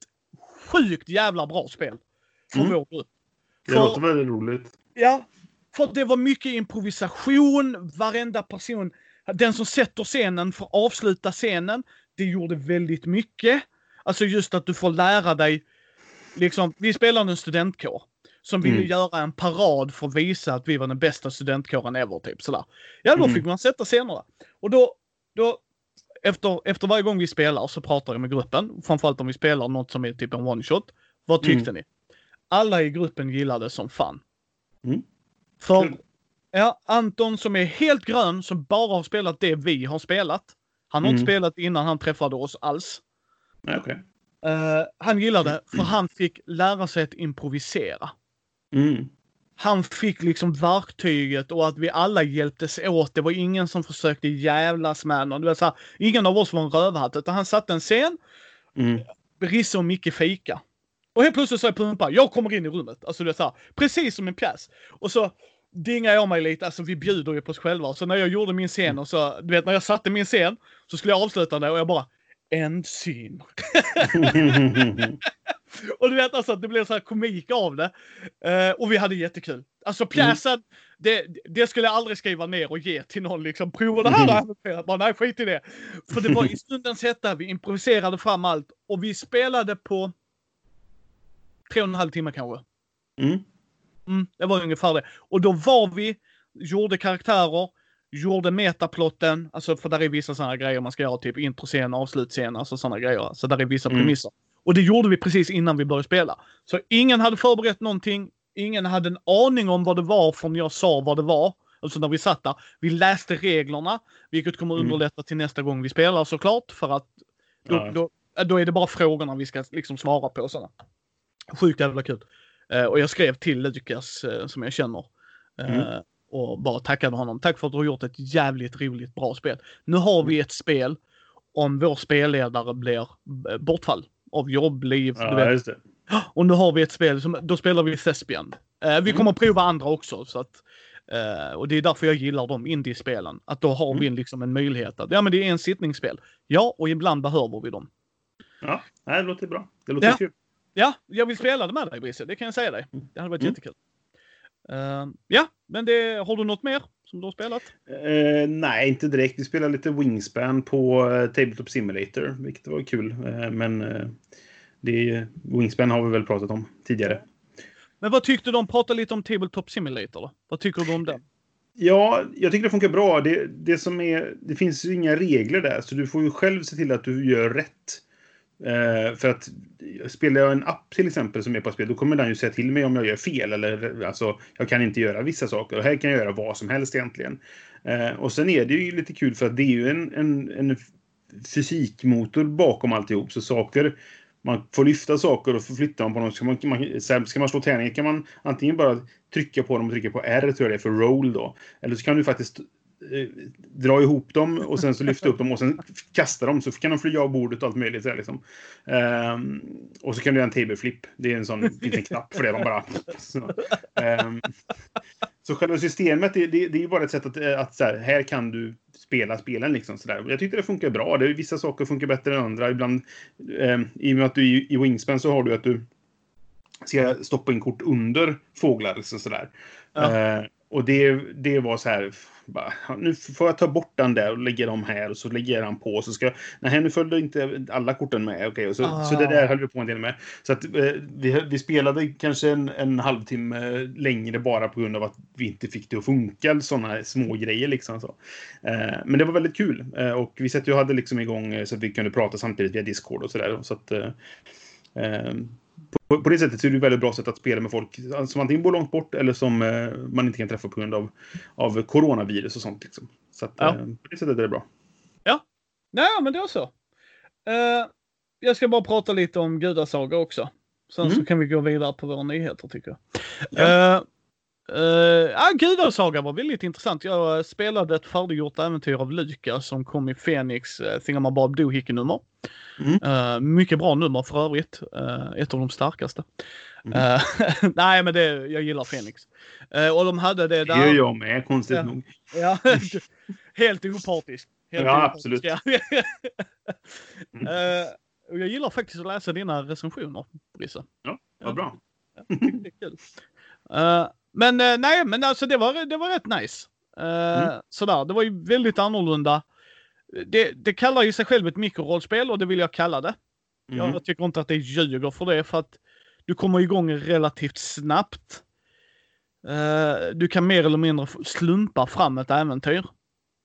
sjukt jävla bra spel. För mm. vår grupp. Det för, låter väldigt roligt. Ja, för det var mycket improvisation. Varenda person, den som sätter scenen får avsluta scenen. Det gjorde väldigt mycket. Alltså just att du får lära dig, liksom, vi spelade en studentkår som ville mm. göra en parad för att visa att vi var den bästa studentkåren ever, typ sådär. Ja, då mm. fick man sätta scenerna. Och då, då efter, efter varje gång vi spelar så pratar jag med gruppen, framförallt om vi spelar något som är typ en one shot. Vad tyckte mm. ni? alla i gruppen gillade som fan. Mm. För ja, Anton som är helt grön, som bara har spelat det vi har spelat. Han har mm. inte spelat innan han träffade oss alls. Okay. Uh, eh, han gillade för han fick lära sig att improvisera. Mm. Han fick liksom verktyget och att vi alla hjälptes åt. Det var ingen som försökte jävlas med någon. Det var så här, ingen av oss var en rövhatt utan han satte en scen. Mm. Risse och Micke fika. Och helt plötsligt så är Pumpa, jag kommer in i rummet. Alltså det är så här, precis som en pjäs. Och så dingar jag mig lite, alltså vi bjuder ju på oss själva. Så när jag gjorde min scen och så, du vet när jag satte min scen så skulle jag avsluta det och jag bara, en syn. och du vet alltså, det blev så här komik av det. Uh, och vi hade jättekul. Alltså pjäsen, mm. det, det, skulle jag aldrig skriva ner och ge till någon liksom. Prova det här mm. Bara, nej, skit i det. För det var i stundens hetta, vi improviserade fram allt. Och vi spelade på tre och en halv timme kanske. Mm. Mm, det var ungefär det. Och då var vi, gjorde karaktärer, gjorde metaplotten, alltså för där är vissa sådana grejer man ska göra, typ introscen, avslutscen, alltså sådana grejer. Så där är vissa mm. premisser. Och det gjorde vi precis innan vi började spela. Så ingen hade förberett någonting, ingen hade en aning om vad det var från jag sa vad det var. Alltså när vi satt där. Vi läste reglerna, vilket kommer mm. underlätta till nästa gång vi spelar såklart. För att då, ja. då, då, är det bara frågorna vi ska liksom svara på. Sådana. Sjukt jävla kul. Uh, och jag skrev till Lukas uh, som jag känner. Uh, mm. Och bara tackade honom. Tack för att du har gjort ett jävligt roligt bra spel. Nu har vi ett spel om vår spelledare blir bortfall av jobb, liv. Ja, just det. Och nu har vi ett spel, som, då spelar vi Thespian. vi mm. kommer att prova andra också. Så att, och det är därför jag gillar de indiespelen. Att då har mm. vi liksom en möjlighet att, ja men det är en sittningsspel. Ja, och ibland behöver vi dem. Ja, det låter bra. Det låter ja. kul. Ja, jag vill spela det med dig Brisse, det kan jag säga dig. Mm. Det hade varit mm. jättekul. Uh, ja, men det, har du något mer som du har spelat? Uh, nej, inte direkt. Vi spelade lite Wingspan på uh, Tabletop Simulator, vilket var kul. Uh, men det, Wingspan har vi väl pratat om tidigare. Men vad tyckte de? Prata lite om Tabletop Simulator. Då. Vad tycker du om den? Ja, jag tycker det funkar bra. Det, det, som är, det finns ju inga regler där, så du får ju själv se till att du gör rätt. Eh, för att spelar jag en app till exempel som är på spel, då kommer den ju säga till mig om jag gör fel. Eller alltså, jag kan inte göra vissa saker. Och här kan jag göra vad som helst egentligen. Eh, och sen är det ju lite kul för att det är ju en, en, en fysikmotor bakom alltihop. Så saker man får lyfta saker och förflytta dem på dem. Ska man, man, ska man slå tärningar kan man antingen bara trycka på dem och trycka på R, tror jag det är, för roll då. Eller så kan du faktiskt dra ihop dem och sen så lyfta upp dem och sen kasta dem så kan de flyga av bordet och allt möjligt. Så liksom. um, och så kan du göra en table flip. Det är en sån liten knapp för det. De bara, så, um, så själva systemet, det, det, det är ju bara ett sätt att, att så här, här kan du spela spelen. Liksom, så där. Jag tyckte det funkar bra. Det, vissa saker funkar bättre än andra. Ibland, eh, I och med att du i, i Wingspan så har du att du ska stoppa in kort under fåglar. Liksom, så där. Ja. Eh, och det, det var så här, bara, nu får jag ta bort den där och lägga dem här och så lägger han på. Så ska, nej, nu följde inte alla korten med. Okay, så, ah. så det där höll vi på en del med. Så att, eh, vi, vi spelade kanske en, en halvtimme längre bara på grund av att vi inte fick det att funka. Sådana små grejer liksom. Så. Eh, men det var väldigt kul. Eh, och vi satt ju hade liksom igång eh, så att vi kunde prata samtidigt via Discord och sådär. Så att, eh, eh, på, på det sättet så är det ett väldigt bra sätt att spela med folk som antingen bor långt bort eller som eh, man inte kan träffa på grund av, av coronavirus och sånt. Liksom. Så att, ja. eh, på det sättet är det bra. Ja, Nej, men det är så. Uh, jag ska bara prata lite om gudasaga också. Sen mm. så kan vi gå vidare på våra nyheter tycker jag. Ja. Uh, Uh, ja, Gudasaga var väldigt intressant. Jag spelade ett färdiggjort äventyr av Lukas som kom i Fenix uh, Thingamabob Doohickey-nummer. Mm. Uh, mycket bra nummer för övrigt. Uh, ett av de starkaste. Mm. Uh, nej, men det, jag gillar Fenix. och de hade det där. Det gör jag med, konstigt ja, nog. Ja, helt opartisk. Helt ja, opartisk. absolut. mm. och jag gillar faktiskt att läsa dina recensioner, Brisse. Ja, vad bra. Ja, det är kul. Men nej, men alltså det var, det var rätt nice. Mm. Sådär, det var ju väldigt annorlunda det, det kallar ju sig själv ett mikrorollspel och det vill jag kalla det. Mm. Jag tycker inte att det ljuger för det för att du kommer igång relativt snabbt. Uh, du kan mer eller mindre slumpa fram ett äventyr.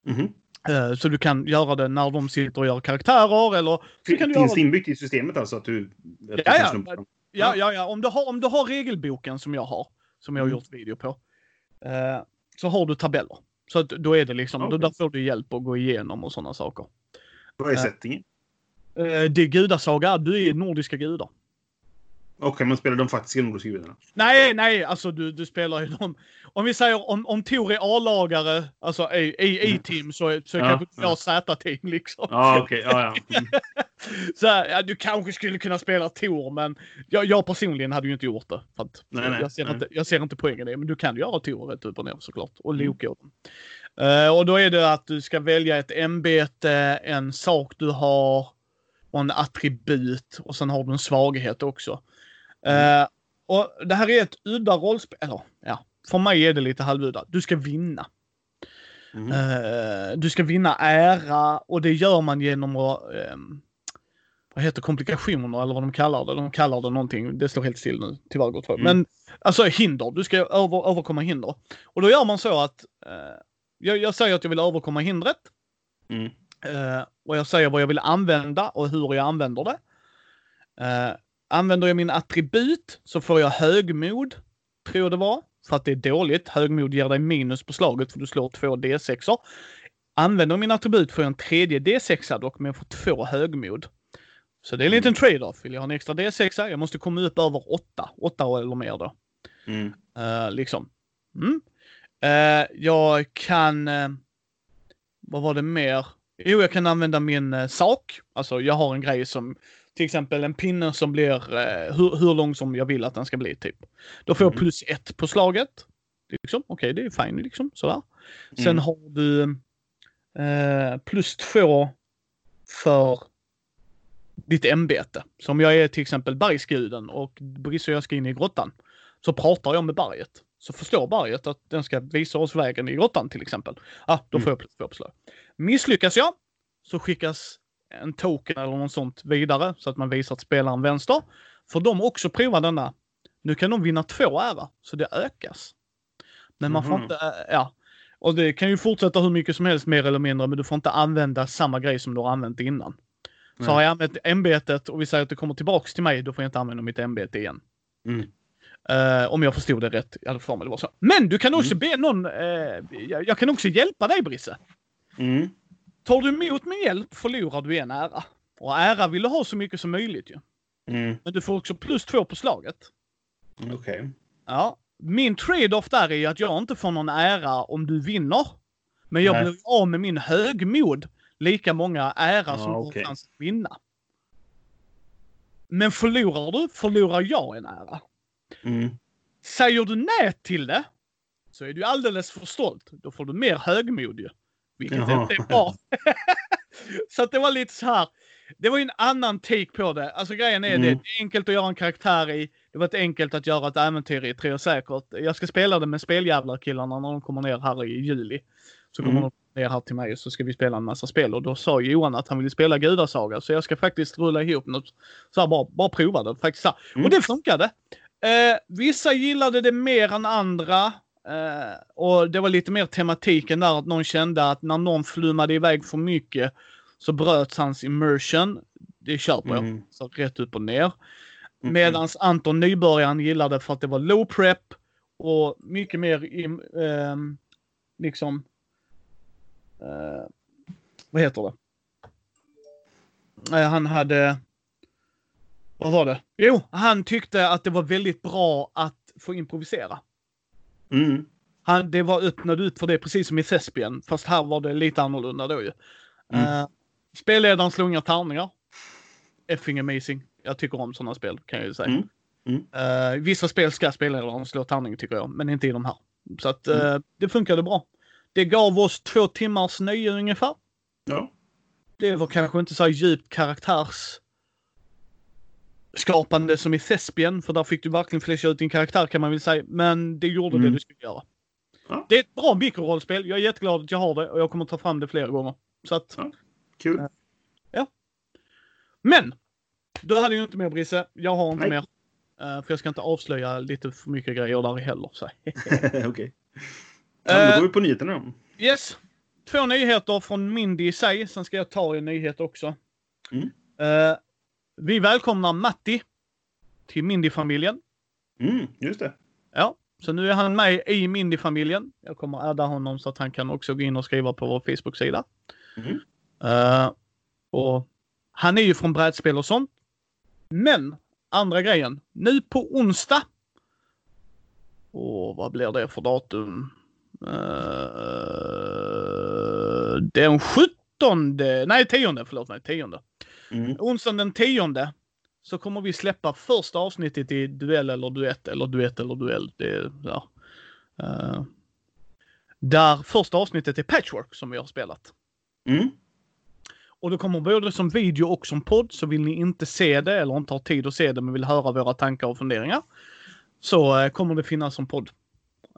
Mm. Uh, så du kan göra det när de sitter och gör karaktärer eller... Finns det göra... inbyggt i systemet alltså att du... Att ja, du ja. ja, ja, ja. Om du, har, om du har regelboken som jag har, som jag har mm. gjort video på, uh, så har du tabeller. Så att då är det liksom, okay. då där får du hjälp att gå igenom och sådana saker. Vad är settingen? Uh, det är gudasaga, du är nordiska gudar. Okej, man spelar de faktiska nordiska gudarna? Nej, nej, alltså du, du spelar ju dem. Om vi säger om, om Tor är A-lagare, alltså i, i, team så, så ja, kanske jag ja. Z-team liksom. Ja, okej. Okay, ja, ja. Mm. så ja, du kanske skulle kunna spela Tor, men jag, jag personligen hade ju inte gjort det. För att, nej, nej, jag, ser nej. Inte, jag ser inte poängen i det, men du kan göra Tor rätt upp och ner såklart. Och mm. Loke uh, Och då är det att du ska välja ett ämbete, en sak du har och en attribut och sen har du en svaghet också. Mm. Och det här är ett udda rollspel, eller ja, för mig är det lite halvudda. Du ska vinna. Mm. Uh, du ska vinna ära och det gör man genom att um, vad heter komplikationer eller vad de kallar det. De kallar det någonting. Det står helt still nu. Tyvärr gott mm. Men alltså hinder. Du ska över, överkomma hinder. Och då gör man så att uh, jag, jag, säger att jag vill överkomma hindret. Mm. Uh, och jag säger vad jag vill använda och hur jag använder det. Uh, använder jag min attribut så får jag högmod, tror jag det var för att det är dåligt. Högmod ger dig minus på slaget för du slår två D6. Använder min attribut får jag en tredje D6 dock, men jag får två högmod. Så det är en liten mm. trade-off. Vill jag ha en extra D6, jag måste komma upp över 8. 8 eller mer då. Mm. Uh, liksom. Mm. Uh, jag kan... Uh, vad var det mer? Jo, jag kan använda min sak. Alltså, jag har en grej som till exempel en pinne som blir eh, hur, hur lång som jag vill att den ska bli typ. Då får jag mm. plus ett på slaget. Liksom. Okej, okay, det är fine liksom sådär. Sen mm. har du eh, plus två för ditt ämbete. Så om jag är till exempel bergsguden och Brisse och jag ska in i grottan så pratar jag med berget. Så förstår berget att den ska visa oss vägen i grottan till exempel. Ah, då får mm. jag plus två på slag. Misslyckas jag så skickas en token eller något sånt vidare så att man visar att spelaren vänster. Får de också prova denna. Nu kan de vinna två ära, så det ökas. Men man får mhm. inte, äh, ja. Och det kan ju fortsätta hur mycket som helst mer eller mindre, men du får inte använda samma grej som du har använt innan. Så har jag använt ämbetet och vi säger att det kommer tillbaks till mig, då får jag inte använda mitt ämbete igen. Mm. Eh, om jag förstod det rätt. Jag hade för mig det var så. Men du kan också Mm. be någon... eh, jag, jag kan också hjälpa dig Brisse. Mm. Tar du emot min hjälp förlorar du en ära. Och ära vill du ha så mycket som möjligt ju. Mm. Men du får också plus två på slaget. Okej. Ja. Min trade-off där är ju att jag inte får någon ära om du vinner. Men jag Nej. blir av med min högmod lika många ära Ja, som du har okej. chans att vinna. Men förlorar du, förlorar jag en ära. Mm. Säger du nej till det så är du alldeles för stolt. Då får du mer högmod ju. Vilket Jaha. inte är bra. så det var lite så här. Det var ju en annan take på det. Alltså grejen är det, det Mm. är enkelt att göra en karaktär i. Det var ett enkelt att göra ett äventyr i, tror jag säkert. Jag ska spela det med speljävlar-killarna när de kommer ner här i juli. Så kommer Mm. de ner här till mig och så ska vi spela en massa spel. Och då sa Johan att han ville spela Gudasaga. Så jag ska faktiskt rulla ihop något. Så här, bara, bara prova det. Faktiskt. Mm. Och det funkade. Eh, vissa gillade det mer än andra. Eh, och det var lite mer tematiken där att någon kände att när någon flummade iväg för mycket så bröts hans immersion. Det köper jag. Mm. Så rätt upp och ner. Mm. Medans Anton nybörjaren gillade för att det var low prep och mycket mer im, ehm, liksom eh, vad heter det? Eh, han hade vad var det? Jo, han tyckte att det var väldigt bra att få improvisera. Mm. Han, det var öppnade ut för det precis som i Thespian, fast här var det lite annorlunda då ju. Mm. Eh, spelledaren slog inga tärningar. Effing amazing. Jag tycker om sådana spel kan jag ju säga. Mm. Mm. Eh, vissa spel ska spelledaren slå tärning tycker jag, men inte i de här. Så att eh, det funkade bra. Det gav oss två timmars nöje ungefär. Ja. Det var kanske inte så djupt karaktärs skapande som i Thespian, för där fick du verkligen flesha ut din karaktär kan man väl säga. Men det gjorde Mm. det du skulle göra. Ja. Det är ett bra mikrorollspel. Jag är jätteglad att jag har det och jag kommer ta fram det flera gånger. Så att, Ja. Kul. men! Du hade ju inte mer Brisse. Jag har inte Nej. mer. Eh, för jag ska inte avslöja lite för mycket grejer där heller. Okej. Ja, men då Eh, går vi på nyheterna då. Yes. Två nyheter från Mindy i sig. Sen ska jag ta en nyhet också. Mm. Eh, vi välkomnar Matti till Mindy-familjen. Mm, just det. Ja, så nu är han med i Mindy-familjen. Jag kommer adda honom så att han kan också gå in och skriva på vår Facebook-sida. Mm. Eh, och han är ju från brädspel och sånt. Men andra grejen. Nu på onsdag. Åh, vad blir det för datum? Uh, den 17. Nej, 10. Förlåt mig. 10. Mm. Onsdagen den 10 så kommer vi släppa första avsnittet i duell eller duett eller duett eller duell. Det, ja. Eh, där första avsnittet är Patchwork som vi har spelat. Mm. Och det kommer både som video och som podd. Så vill ni inte se det eller inte har tid att se det men vill höra våra tankar och funderingar. Så eh, kommer det finnas som podd.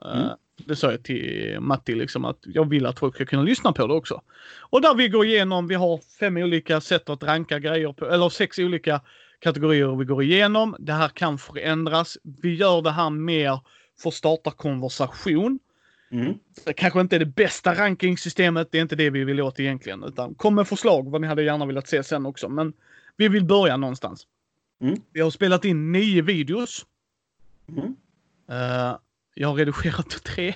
Eh, Mm. Det sa jag till Matti liksom att jag vill att folk ska kunna lyssna på det också. Och där vi går igenom, vi har fem olika sätt att ranka grejer på, eller sex olika kategorier vi går igenom. Det här kan förändras. Vi gör det här mer för att starta konversation. Mm. Det kanske inte är det bästa rankingsystemet, det är inte det vi vill åt egentligen. Utan kom med förslag vad ni hade gärna velat se sen också. Men vi vill börja någonstans. Mm. Vi har spelat in nio videos. Mm. Eh, jag har redigerat tre.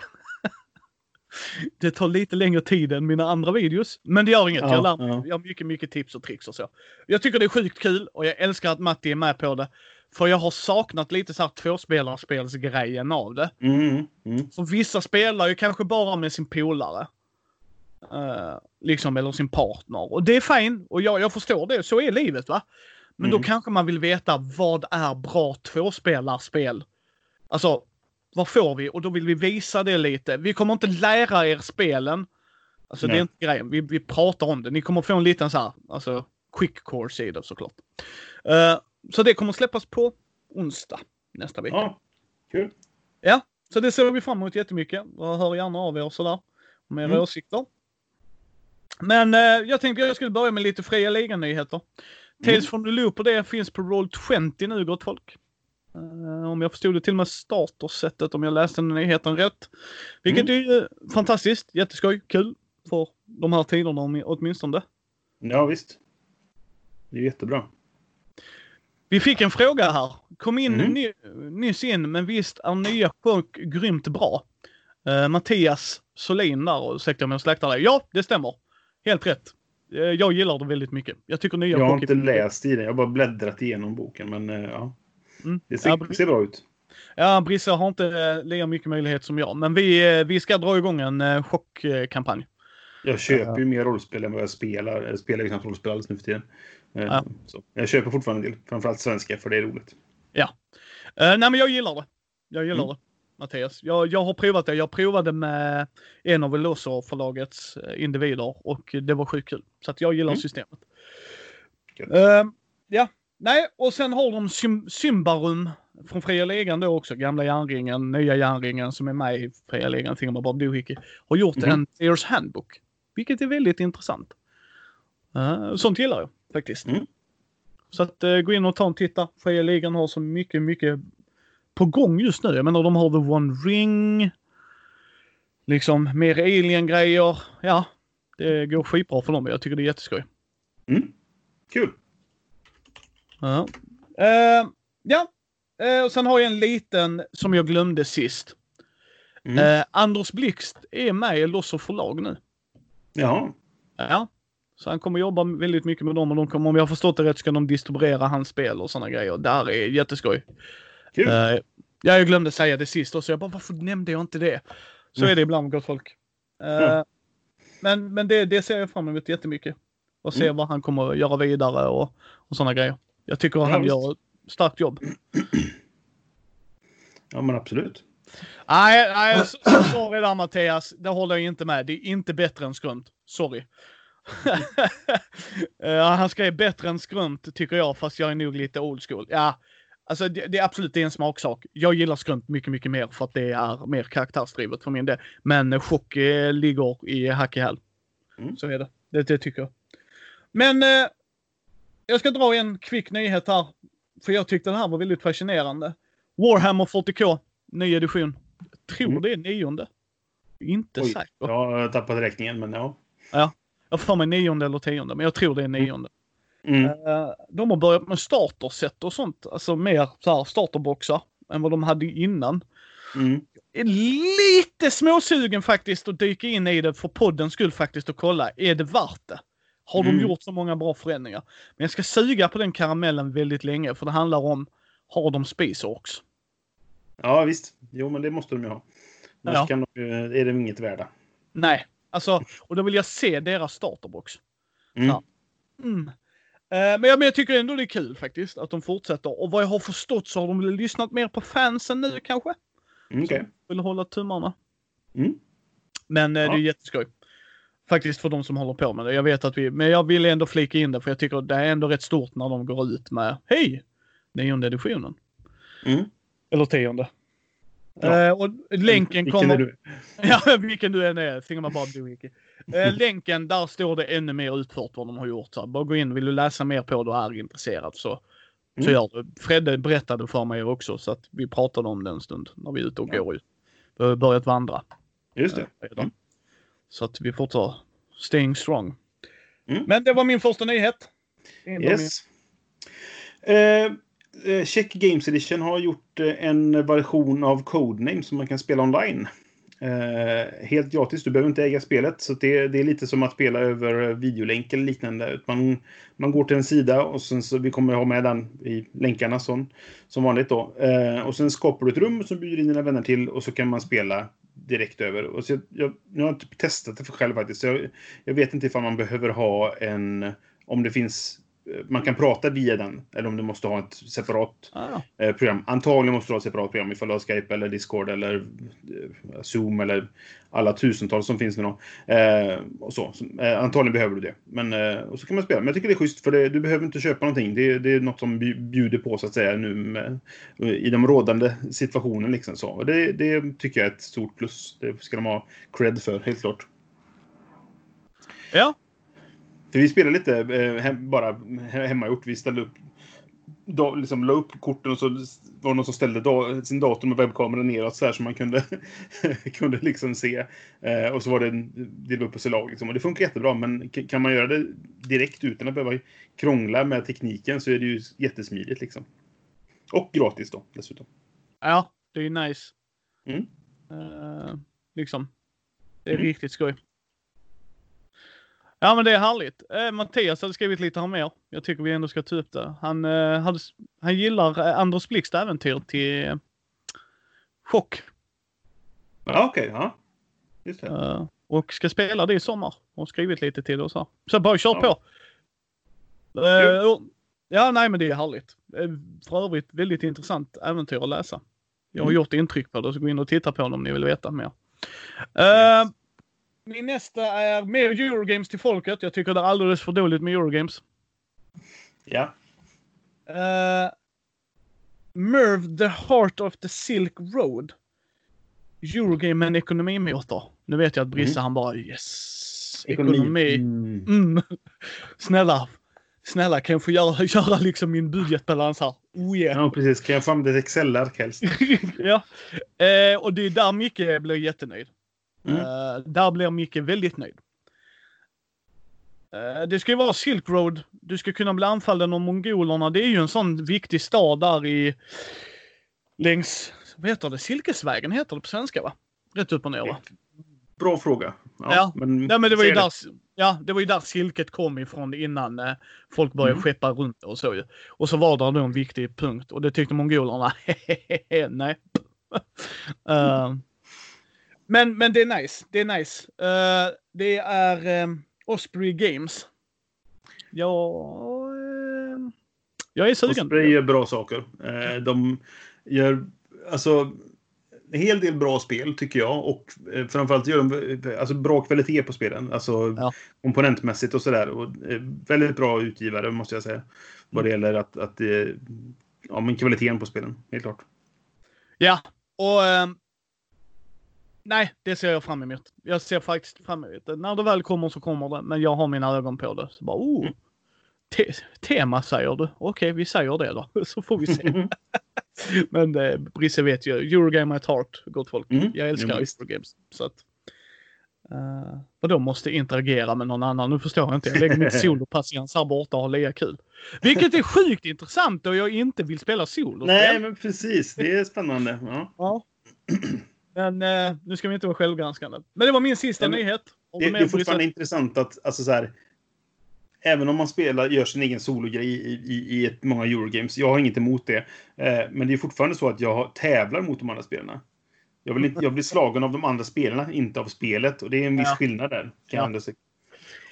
det tar lite längre tid än mina andra videos. Men det gör inget. Ja, jag, lär mig. ja. jag har mycket, mycket tips och tricks och så. Jag tycker det är sjukt kul och jag älskar att Matti är med på det. För jag har saknat lite så här tvåspelarspelsgrejen av det. Mm. Mm. För vissa spelar ju kanske bara med sin polare. Eh, liksom, eller sin partner. Och det är fine. Och jag, jag förstår det. Så är livet va. Men Mm. då kanske man vill veta vad är bra tvåspelarspel? Alltså, vad får vi? Och då vill vi visa det lite. Vi kommer inte lära er spelen. Alltså det Nej. är inte grejen. Vi, vi pratar om det. Ni kommer få en liten så här, alltså quick course i det såklart. Eh, så det kommer släppas på onsdag nästa vecka. Ja. Kul. Så det ser vi fram emot jättemycket. Jag hör gärna av er sådär. Om era Mm. åsikter. Men eh, jag tänkte jag skulle börja med lite fria ligan-nyheter. Tales from the Loop och det finns på Roll20 nu gott folk. Eh, om jag förstod det till och med startersättet om jag läste nyheten rätt. Vilket är ju fantastiskt, jätteskoj, kul. För de här tiderna åtminstone. Ja, visst. Det är jättebra. Vi fick en fråga här. Kom in Mm. ny, nyss in, men visst är nya chock grymt bra? Eh, Mattias Solin där, ursäkta om jag släktar dig. Ja, det stämmer. Helt rätt. Eh, jag gillar det väldigt mycket. Jag tycker nya Jag har inte läst i den. Jag har bara bläddrat igenom boken. Men eh, ja, Mm. det ser, Ja, ser bra ut. Ja, Brisse har inte eh, lika mycket möjlighet som jag, men vi, eh, vi ska dra igång en eh, chockkampanj. Jag köper ju mer rollspel än vad jag spelar. Jag spelar ju knappt rollspel alls nu för tiden. Ja. Så. Jag köper fortfarande en del. Framförallt svenska, för det är roligt. Eh, nej, men jag gillar det. Jag gillar Mm. det, Mattias. Jag, jag har provat det. Jag provade med en av Veloso förlagets eh, individer och det var sjukt kul. Så jag gillar Mm. systemet. Eh, ja, nej, och sen har de Sym- Symbarum från Fria Ligan då också. Gamla järnringen, nya järnringen som är med i Fria Ligan, Thingamabob Doohickey. Har gjort Mhm. en Players Handbook. Vilket är väldigt intressant. Eh, sånt gillar jag faktiskt. Mm. Så att eh, gå in och ta en titta. Fria Ligan har så mycket, mycket på gång just nu. Jag menar de har The One Ring. Liksom mer alien-grejer. Ja, det går skitbra för dem. Jag tycker det är jätteskoj. Mm. Kul! Ja. Eh, ja. Eh, och sen har jag en liten som jag glömde sist. Mm. Eh, Anders Blixt är med i Loss och förlag nu. Jaha. Ja. Så han kommer jobba väldigt mycket med dem och de kommer, om jag har förstått det rätt, ska de distribuera hans spel och sådana grejer. Där är jätteskoj. Kul! Ja, jag glömde säga det sist och så jag bara, varför nämnde jag inte det? Så Mm. är det ibland gott folk. Ja. Men, men det, det ser jag fram emot jättemycket. Och se Mm. vad han kommer att göra vidare och, och sådana grejer. Jag tycker Ja, han visst. gör ett starkt jobb. Ja, men absolut. Nej, nej, sorry där Mattias. Det håller jag inte med. Det är inte bättre än skrumt. Sorry. Eh, han skrev bättre än skrumt tycker jag, fast jag är nog lite old school. Ja, alltså det, det är absolut det är en smaksak. Jag gillar skrumt mycket, mycket mer för att det är mer karaktärsdrivet för min del. Men eh, chock eh, ligger i hack i häl. Mm. Så är det. det. Det tycker jag. Men eh, jag ska dra en kvick nyhet här. För jag tyckte den här var väldigt fascinerande. Warhammer 40K, ny edition. Jag tror Mm. det är nionde. Inte Oj. säker. Jag har tappat räkningen, men ja. Jag får för mig nionde eller tionde, men jag tror det är nionde. Mm. Eh, de har börjat med starterset och sånt. Alltså mer så här starterboxar än vad de hade innan. Mm. Är lite småsugen faktiskt att dyka in i det för poddens skull faktiskt och kolla. Är det värt det? Har de Mm. gjort så många bra förändringar? Men jag ska suga på den karamellen väldigt länge för det handlar om, har de Space Orks? Ja, visst. Jo, men det måste de ju ha. Annars Ja. kan de, är de inget värda. Nej, alltså, och då vill jag se deras starterbox. Mm. Ja. Mm. Eh, Men jag, men jag tycker ändå det är kul faktiskt att de fortsätter. Och vad jag har förstått så har de lyssnat mer på fansen nu kanske. Mm, Okej. Vill hålla tummarna. Mm. Men eh, det är Ja. jätteskoj. Faktiskt för de som håller på med det. Jag vet att vi, men jag vill ändå flika in det för jag tycker det är ändå rätt stort när de går ut med Hej! Nionde editionen. Mm. Eller tionde. Ja. Eh, och länken Vilken kommer... är du? Ja, vilken du än är. Thingamabob Doohickey. Eh, länken, där står det ännu mer utfört vad de har gjort. Så bara gå in, vill du läsa mer på det och är intresserad så, så Mm. gör det. Fredde berättade för mig också så att vi pratade om det en stund när vi är ute och Ja. går ut. Vi har börjat vandra. Just det. eh. Så att vi fortsätter staying strong. Mm. Men det var min första nyhet. Yes. Eh, eh, Check Games Edition har gjort eh, en version av Codename som man kan spela online. Eh, helt gratis, du behöver inte äga spelet. Så det, det är lite som att spela över eh, videolänk eller liknande. Man, man går till en sida och sen så vi kommer ha med den i länkarna som, som vanligt då. Eh, och sen skapar du ett rum som bjuder in dina vänner till och så kan man spela direkt över. Och så jag, jag, nu har jag inte testat det för själv faktiskt. Så jag, jag vet inte ifall man behöver ha en... Om det finns... Man kan prata via den. Eller om du måste ha ett separat Ah, eh, program. Antagligen måste du ha ett separat program ifall du har Skype eller Discord eller eh, Zoom eller alla tusentals som finns nu då. Eh, och så. Eh, antagligen behöver du det. Men, eh, och så kan man spela. Men jag tycker det är schysst för det, du behöver inte köpa någonting. Det, det är något som bju- bjuder på så att säga nu med, i de rådande situationen. Liksom så. Och det, det tycker jag är ett stort plus. Det ska de ha cred för, helt klart. ja, För vi spelade lite eh, hem, bara he- hemmagjort. Vi ställde upp da, liksom la upp korten och så var det någon som ställde da, sin dator med webbkameran neråt så här så man kunde, kunde liksom se. Eh, och så var det en dela upp på sig lag. Liksom. Och det funkar jättebra, men kan man göra det direkt utan att behöva krångla med tekniken så är det ju jättesmidigt liksom. Och gratis då dessutom. Ja, det är ju nice. Mm. Uh, liksom. Det är mm. riktigt skoj. Ja men det är härligt. Eh, Mattias hade skrivit lite här mer. Jag tycker vi ändå ska ta upp det. Han, eh, hade, han gillar eh, Anders Blix äventyr till eh, Chock. Ja okej, okay, ja. Just det. Uh, och ska spela det i sommar. Och skrivit lite till det och så. Bara kör ja. på. Uh, ja nej men det är härligt. För övrigt väldigt intressant äventyr att läsa. Jag har mm. gjort intryck på det så gå in och titta på det om ni vill veta mer. Uh, min nästa är mer Eurogames till folket. Jag tycker det är alldeles för dåligt med Eurogames. Ja. Uh, Merv the Heart of the Silk Road. Eurogame med en ekonomimotor. Nu vet jag att Brisse mm. han bara yes. Ekonomi. ekonomi. Mm. Mm. Snälla. Snälla kan jag få göra, göra liksom min budgetbalans här? Oh yeah. Ja precis. Kan jag få använda ett Excel-ark helst? ja. Uh, och det är där Micke blir jättenöjd. Mm. Uh, där blir Micke väldigt nöjd. Uh, det ska ju vara Silk Road. Du ska kunna bli anfallen av mongolerna. Det är ju en sån viktig stad där i... Längs, vad heter det? Silkesvägen heter det på svenska va? Rätt upp och ner va? Bra fråga. Ja, ja. Men, ja, men det var ju där, ja, det var ju där silket kom ifrån innan eh, folk började mm. skeppa runt och så ju. Och så var det då en viktig punkt och det tyckte mongolerna, nej. uh, Men, men det är nice. Det är nice. Uh, det är um, Osprey Games. Ja, uh, jag är sugen. Osprey gör bra saker. Uh, de gör alltså en hel del bra spel tycker jag och eh, framförallt gör de alltså, bra kvalitet på spelen. Alltså ja. komponentmässigt och sådär. Och eh, väldigt bra utgivare måste jag säga. Vad det mm. gäller att, att eh, ja, men kvaliteten på spelen, helt klart. Ja, och ehm, Nej, det ser jag fram emot. Jag ser faktiskt fram emot det. När det väl kommer så kommer det, men jag har mina ögon på det. Så bara, oh, mm. te tema säger du. Okej, vi säger det då, så får vi se. men eh, Brisse vet ju, Eurogame at heart, gott folk. Mm. Jag älskar mm. Eurogames. Så att, uh, och de måste interagera med någon annan. Nu förstår jag inte. Jag lägger mitt solopatiens här borta och har lika kul. Vilket är sjukt intressant då jag inte vill spela solo. Nej, men precis. Det är spännande. Ja. ja. Men eh, nu ska vi inte vara självgranskande. Men det var min sista Nej, nyhet. Det, det, är fortfarande intressant att, alltså så här, även om man spelar, gör sin egen sologrej i, i, i många Eurogames, jag har inget emot det. Eh, men det är fortfarande så att jag tävlar mot de andra spelarna. Jag, vill inte, jag blir slagen av de andra spelarna, inte av spelet. Och det är en viss ja. skillnad där. Kan ja.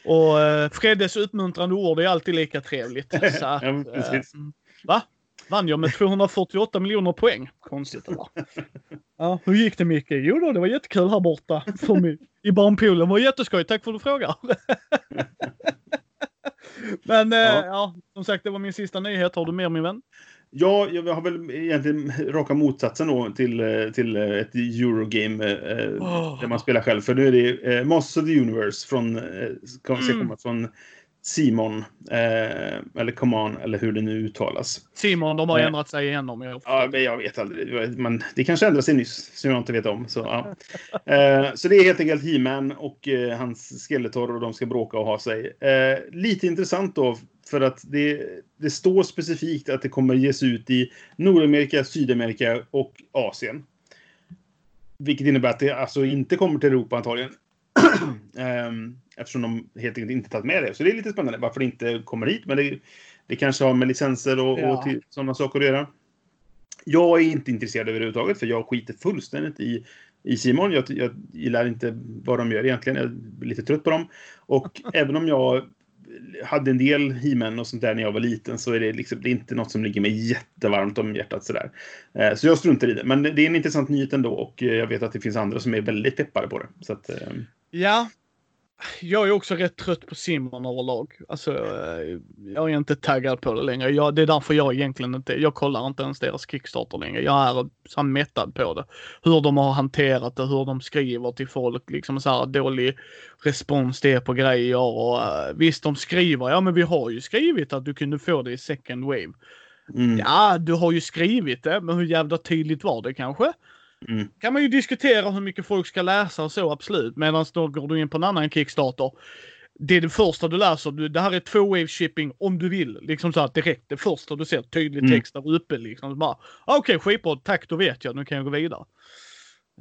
och eh, Freddes uppmuntrande ord är alltid lika trevligt. Så att, ja, precis. Eh, va? Vann jag med 248 miljoner poäng. Konstigt det. Ja, hur gick det Micke? Jo då, det var jättekul här borta för mig. i barnpoolen. Det var jätteskoj. Tack för att du frågar. Men ja. Eh, ja, som sagt, det var min sista nyhet. Har du mer min vän? Ja, jag har väl egentligen raka motsatsen då till, eh, till eh, ett Eurogame eh, oh. där man spelar själv. För nu är det eh, Masters of the Universe från, eh, ska mm. komma från Simon, eh, eller Command, eller hur det nu uttalas. Simon, de har eh, ändrat sig igen om jag Ja, men jag vet aldrig. Men det kanske ändrade sig nyss, som jag inte vet om. Så, ja. eh, så det är helt enkelt He-Man och eh, hans Skeletor och de ska bråka och ha sig. Eh, lite intressant då, för att det, det står specifikt att det kommer ges ut i Nordamerika, Sydamerika och Asien. Vilket innebär att det alltså inte kommer till Europa antagligen. Um, Eftersom de helt enkelt inte tagit med det. Så det är lite spännande varför det inte kommer hit. Men det, det kanske har med licenser och, ja. och till, sådana saker att göra. Jag är inte intresserad överhuvudtaget för jag skiter fullständigt i, i Simon. Jag, jag gillar inte vad de gör egentligen. Jag är lite trött på dem. Och även om jag hade en del he och sånt där när jag var liten så är det, liksom, det är inte något som ligger mig jättevarmt om hjärtat sådär. Eh, så jag struntar i det. Men det är en intressant nyhet ändå och jag vet att det finns andra som är väldigt peppade på det. Så att, eh... Ja, jag är också rätt trött på Simon överlag. Alltså, eh, jag är inte taggad på det längre. Jag, det är därför jag egentligen inte, jag kollar inte ens deras Kickstarter längre. Jag är så mättad på det. Hur de har hanterat det, hur de skriver till folk, liksom så här dålig respons det är på grejer och uh, visst de skriver, ja men vi har ju skrivit att du kunde få det i second wave. Mm. Ja, du har ju skrivit det, men hur jävla tydligt var det kanske? Mm. Kan man ju diskutera hur mycket folk ska läsa och så, absolut. Medan då går du in på en annan Kickstarter. Det är det första du läser. Du, det här är två wave shipping om du vill. Liksom så här direkt. Det första du ser tydlig Mm. text där uppe liksom. Bara, ah, Okej, skitbra. Tack, då vet jag. Nu kan jag gå vidare.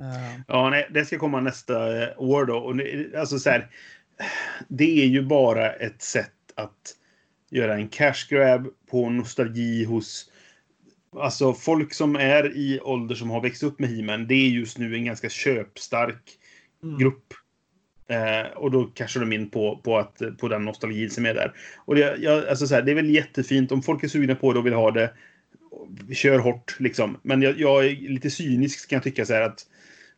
Eh, Ja, nej, det ska komma nästa eh, år då. Och alltså så här, det är ju bara ett sätt att göra en cash grab på nostalgi hos Alltså folk som är i ålder som har växt upp med He-Man, det är just nu en ganska köpstark Mm. grupp. Eh, och då cashar de in på, på, att, på den nostalgin som är där. Och det, jag, alltså så här, det är väl jättefint om folk är sugna på det och vill ha det. Kör hårt liksom. Men jag, jag är lite cynisk kan jag tycka så här att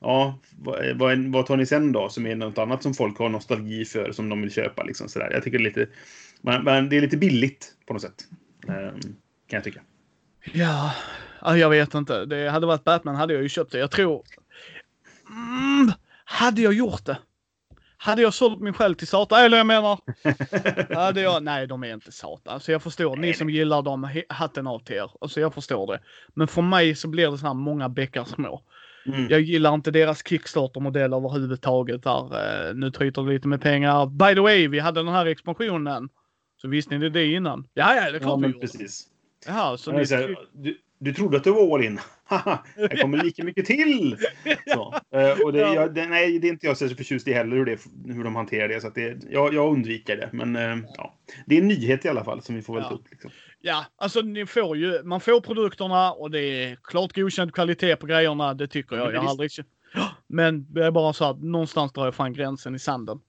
Ja, vad, vad, vad tar ni sen då som är något annat som folk har nostalgi för som de vill köpa liksom så där. Jag tycker det är lite men, men det är lite billigt på något sätt. Eh, kan jag tycka. Ja, ja, jag vet inte. Det hade varit Batman hade jag ju köpt det. Jag tror... Mm, hade jag gjort det? Hade jag sålt min själ till Satan? Eller jag menar... hade jag... Nej, de är inte Satan. Alltså jag förstår. Ni som gillar dem, hatten av till er. Alltså jag förstår det. Men för mig så blir det så här många bäckar små. Mm. Jag gillar inte deras Kickstarter-modell överhuvudtaget där. Eh, nu tryter det lite med pengar. By the way, vi hade den här expansionen. Så visste ni det innan? Ja, ja, det är klart Ja, vi gjorde. precis. Jaha, så så här, du, du trodde att du var all in. Haha, här kommer lika mycket till! Så, eh, och det, Ja. jag, det, nej, det är inte jag så förtjust i heller hur, det, hur de hanterar det. Så det, jag, jag undviker det. Men eh, ja, det är en nyhet i alla fall som vi får väl Ja. ta upp. Liksom. Ja, alltså ni får ju, man får produkterna och det är klart godkänd kvalitet på grejerna. Det tycker jag. men Jag har aldrig... Men det är bara så att någonstans drar jag fan gränsen i sanden.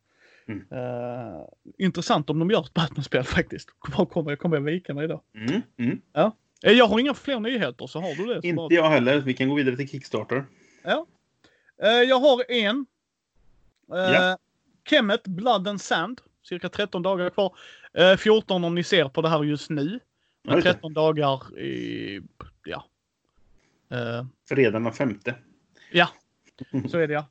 Mm. Eh, intressant om de gör ett Batman-spel faktiskt. Vad kommer jag kommer jag vika mig då? Mm, mm. Eh, Jag har inga fler nyheter så har du det. Inte bara... jag heller. Vi kan gå vidare till Kickstarter. Eh, Jag har en. Eh, Ja. Kemet Blood and Sand. Cirka 13 dagar kvar. Eh, 14 om ni ser på det här just nu. Ja, Men just det. 13 dagar i... Ja. Eh, Redan den femte. Ja, så är det ja.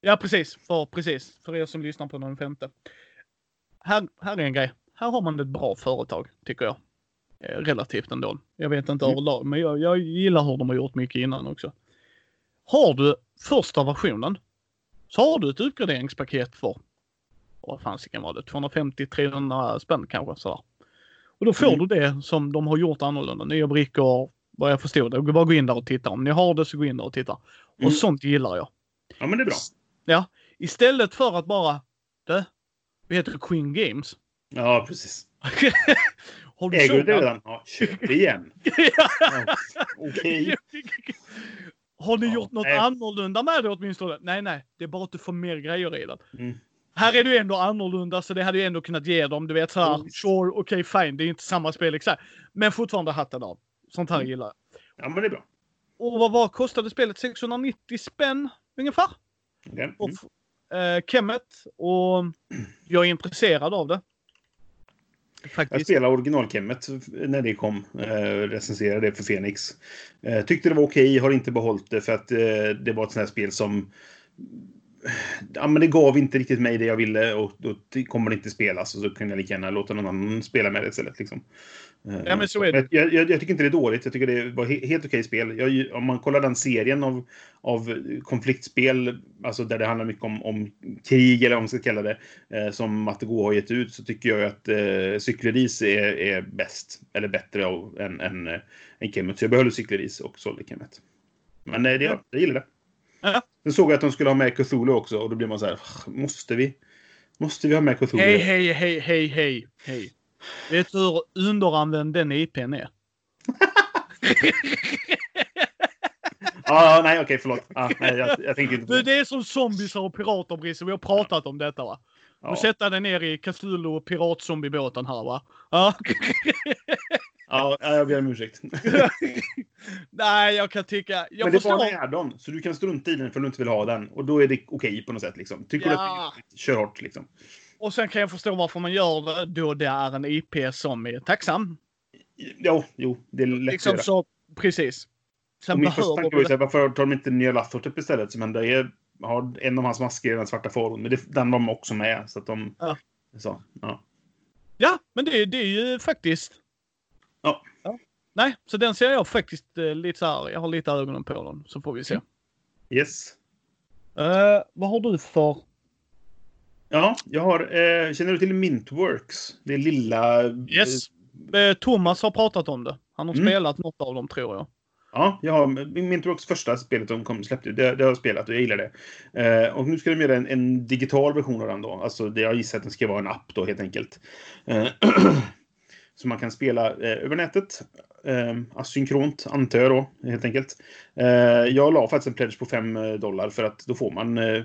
Ja, precis. För, precis. För er som lyssnar på den femte. Här, här är en grej. Här har man ett bra företag, tycker jag. Eh, Relativt ändå. Jag vet inte Mm. överlag, men jag, jag gillar hur de har gjort mycket innan också. Har du första versionen så har du ett uppgraderingspaket för, vad fasiken var det, 250-300 spänn kanske sådär. Och då får Mm. du det som de har gjort annorlunda. Nya brickor, vad jag förstod det. Bara gå in där och titta. Om ni har det så gå in där och titta. Mm. Och sånt gillar jag. Ja, men det är bra. Ja, istället för att bara, du, vi heter Queen Games. Ja, precis. har du Äger du det sågat? redan? Ja, köp det igen. Okej. Har ni Ja, gjort något nej. annorlunda med det åtminstone? Nej, nej, det är bara att du får mer grejer i den. Mm. Här är du ändå annorlunda så det hade ju ändå kunnat ge dem, du vet såhär, Mm. sure, okej fine, det är inte samma spel exakt. Men fortfarande hatten av. Sånt här Mm. gillar jag. Ja, men det är bra. Och vad var kostade spelet? 690 spänn ungefär? Okej. Och, Mm. eh, Kemet och jag är intresserad av det. Jag Faktiskt. spelade originalkemmet när det kom. Eh, recenserade det för Fenix. Eh, tyckte det var okej, har inte behållit det för att eh, det var ett sånt här spel som... Ja, men det gav inte riktigt mig det jag ville och då kommer det inte spelas. Och så kan jag lika gärna låta någon annan spela med det istället. Liksom. Eh, Ja, men så är det. Jag, jag, jag tycker inte det är dåligt. Jag tycker det var he helt okej spel. Jag, om man kollar den serien av, av konfliktspel, alltså där det handlar mycket om, om krig eller vad man ska kalla det, eh, som Matte Gå har gett ut, så tycker jag att eh, cykelris är, är bäst, eller bättre av, än, än, eh, än Kemet. Så jag behöll cykelris och sålde Kemet. Men eh, det, Ja. jag gillar det. Ja. Sen såg jag att de skulle ha med Cthulhu också och då blir man så här, måste vi? Måste vi ha med Cthulhu? Hej, hej, hej, hej, hej, hej. Vet du hur underanvänd den IPn är? Ah, nej, okej, förlåt. Ah, nej, jag, jag tänkte inte på det. det är som zombiesar och pirater, Brisse. Vi har pratat om detta va? Ja. Och sätta dig ner i Cthulhu och piratzombiebåten här va? Ja. Ja, jag ber om ursäkt. Nej, jag kan tycka... Jag Men det förstår. var en add-on, så du kan strunta i den för du inte vill ha den. Och då är det okej på något sätt. Liksom. Tycker Ja. du att det kör hårt liksom. Och sen kan jag förstå varför man gör det då det är en IP som är tacksam. Jo, jo, det är lätt Liksom att göra. så, precis. Och Sen min första tanke var varför tar de inte nya Lathrop istället? Som ändå är, har en av hans masker i den svarta faron. Men det, den var de också med. Så att de... Ja. Så, ja. Ja, men det, det är ju faktiskt... Ja. Nej, nej, så den ser jag faktiskt eh, lite så här. Jag har lite ögonen på den så får vi se. Yes. Eh, vad har du för? Ja, jag har... Eh, känner du till Mintworks? Det lilla... Yes. Eh, Thomas har pratat om det. Han har Mm. spelat något av dem tror jag. Ja, jag har Mintworks första spelet de kom, släppte. Det, det har jag spelat och jag gillar det. Eh, och nu ska de göra en, en digital version av den då. Alltså det, jag gissar att den ska vara en app då helt enkelt. Eh, så man kan spela eh, över nätet. Eh, asynkront antar jag då helt enkelt. Eh, jag la faktiskt en pledge på 5 eh, dollar för att då får man eh,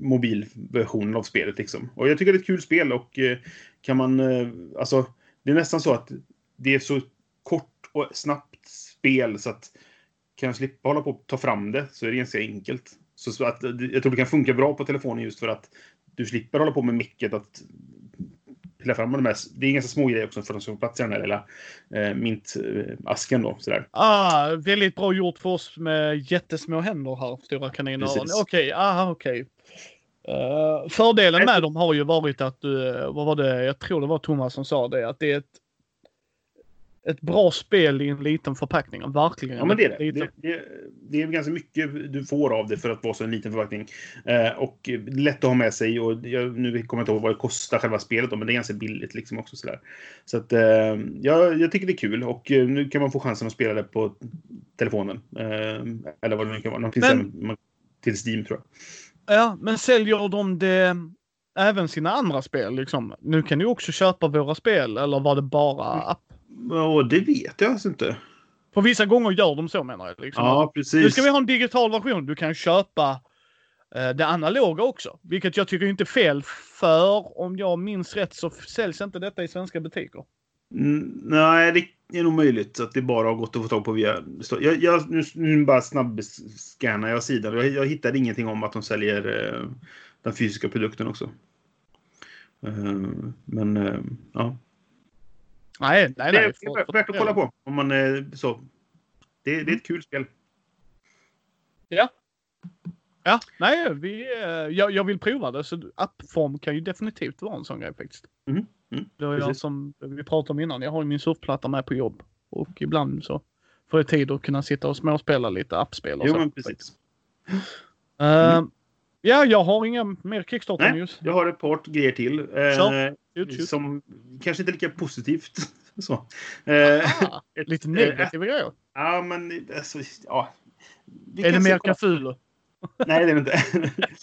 mobilversionen av spelet liksom. Och jag tycker det är ett kul spel och eh, kan man eh, alltså det är nästan så att det är så kort och snabbt spel så att kan jag slippa hålla på att ta fram det så är det ganska enkelt. Så att, eh, jag tror det kan funka bra på telefonen just för att du slipper hålla på med micket att pilla fram de här. Det är ganska små grejer också för de ska få plats i den här lilla eh, mintasken då. Sådär. Ah, väldigt bra gjort för oss med jättesmå händer här, stora kaniner. Okej, aha, okej. Eh, fördelen med dem har ju varit att, uh, vad var det, jag tror det var Thomas som sa det, att det är ett, ett bra spel i en liten förpackning. Verkligen. Ja, men det är det. Det, det. det är ganska mycket du får av det för att vara så en liten förpackning. Eh, och lätt att ha med sig. Och jag, nu kommer jag inte ihåg vad det kostar själva spelet då, men det är ganska billigt liksom också sådär. Så att eh, jag, jag tycker det är kul och eh, nu kan man få chansen att spela det på telefonen. Eh, eller vad det nu kan vara. Någon finns Men- man- till Steam tror jag. Ja, men säljer de det även sina andra spel liksom? Nu kan du också köpa våra spel eller var det bara Mm. app? Ja, det vet jag alltså inte. För vissa gånger gör de så menar jag. Liksom. Ja, Nu precis. ska vi ha en digital version. Du kan köpa eh, det analoga också. Vilket jag tycker inte är fel. För om jag minns rätt så säljs inte detta i svenska butiker. Mm, nej, det är nog möjligt att det bara har gått att få tag på via... Jag, jag, nu, nu bara snabbscannar jag sidan. Jag, jag hittade ingenting om att de säljer eh, den fysiska produkten också. Eh, men eh, ja. Nej, nej, nej. det är värt att kolla på. Om man, eh, så. Det, det är ett kul spel. Ja. Ja, nej, vi, eh, jag, jag vill prova det. Så appform kan ju definitivt vara en sån grej faktiskt. Mhm, mm, det var jag som vi pratade om innan. Jag har ju min surfplatta med på jobb. Och ibland så får jag tid att kunna sitta och småspela lite appspel och Jo, så. men precis. Eh, Ja, jag har inga mer Kickstarter Nej, news. jag har ett par grejer till. Eh, shoot. som kanske inte är lika positivt. så. Eh, Ah, lite negativa grejer. ja, men alltså, ja. Vi Är det mer Cthulhu? Nej, det är det inte.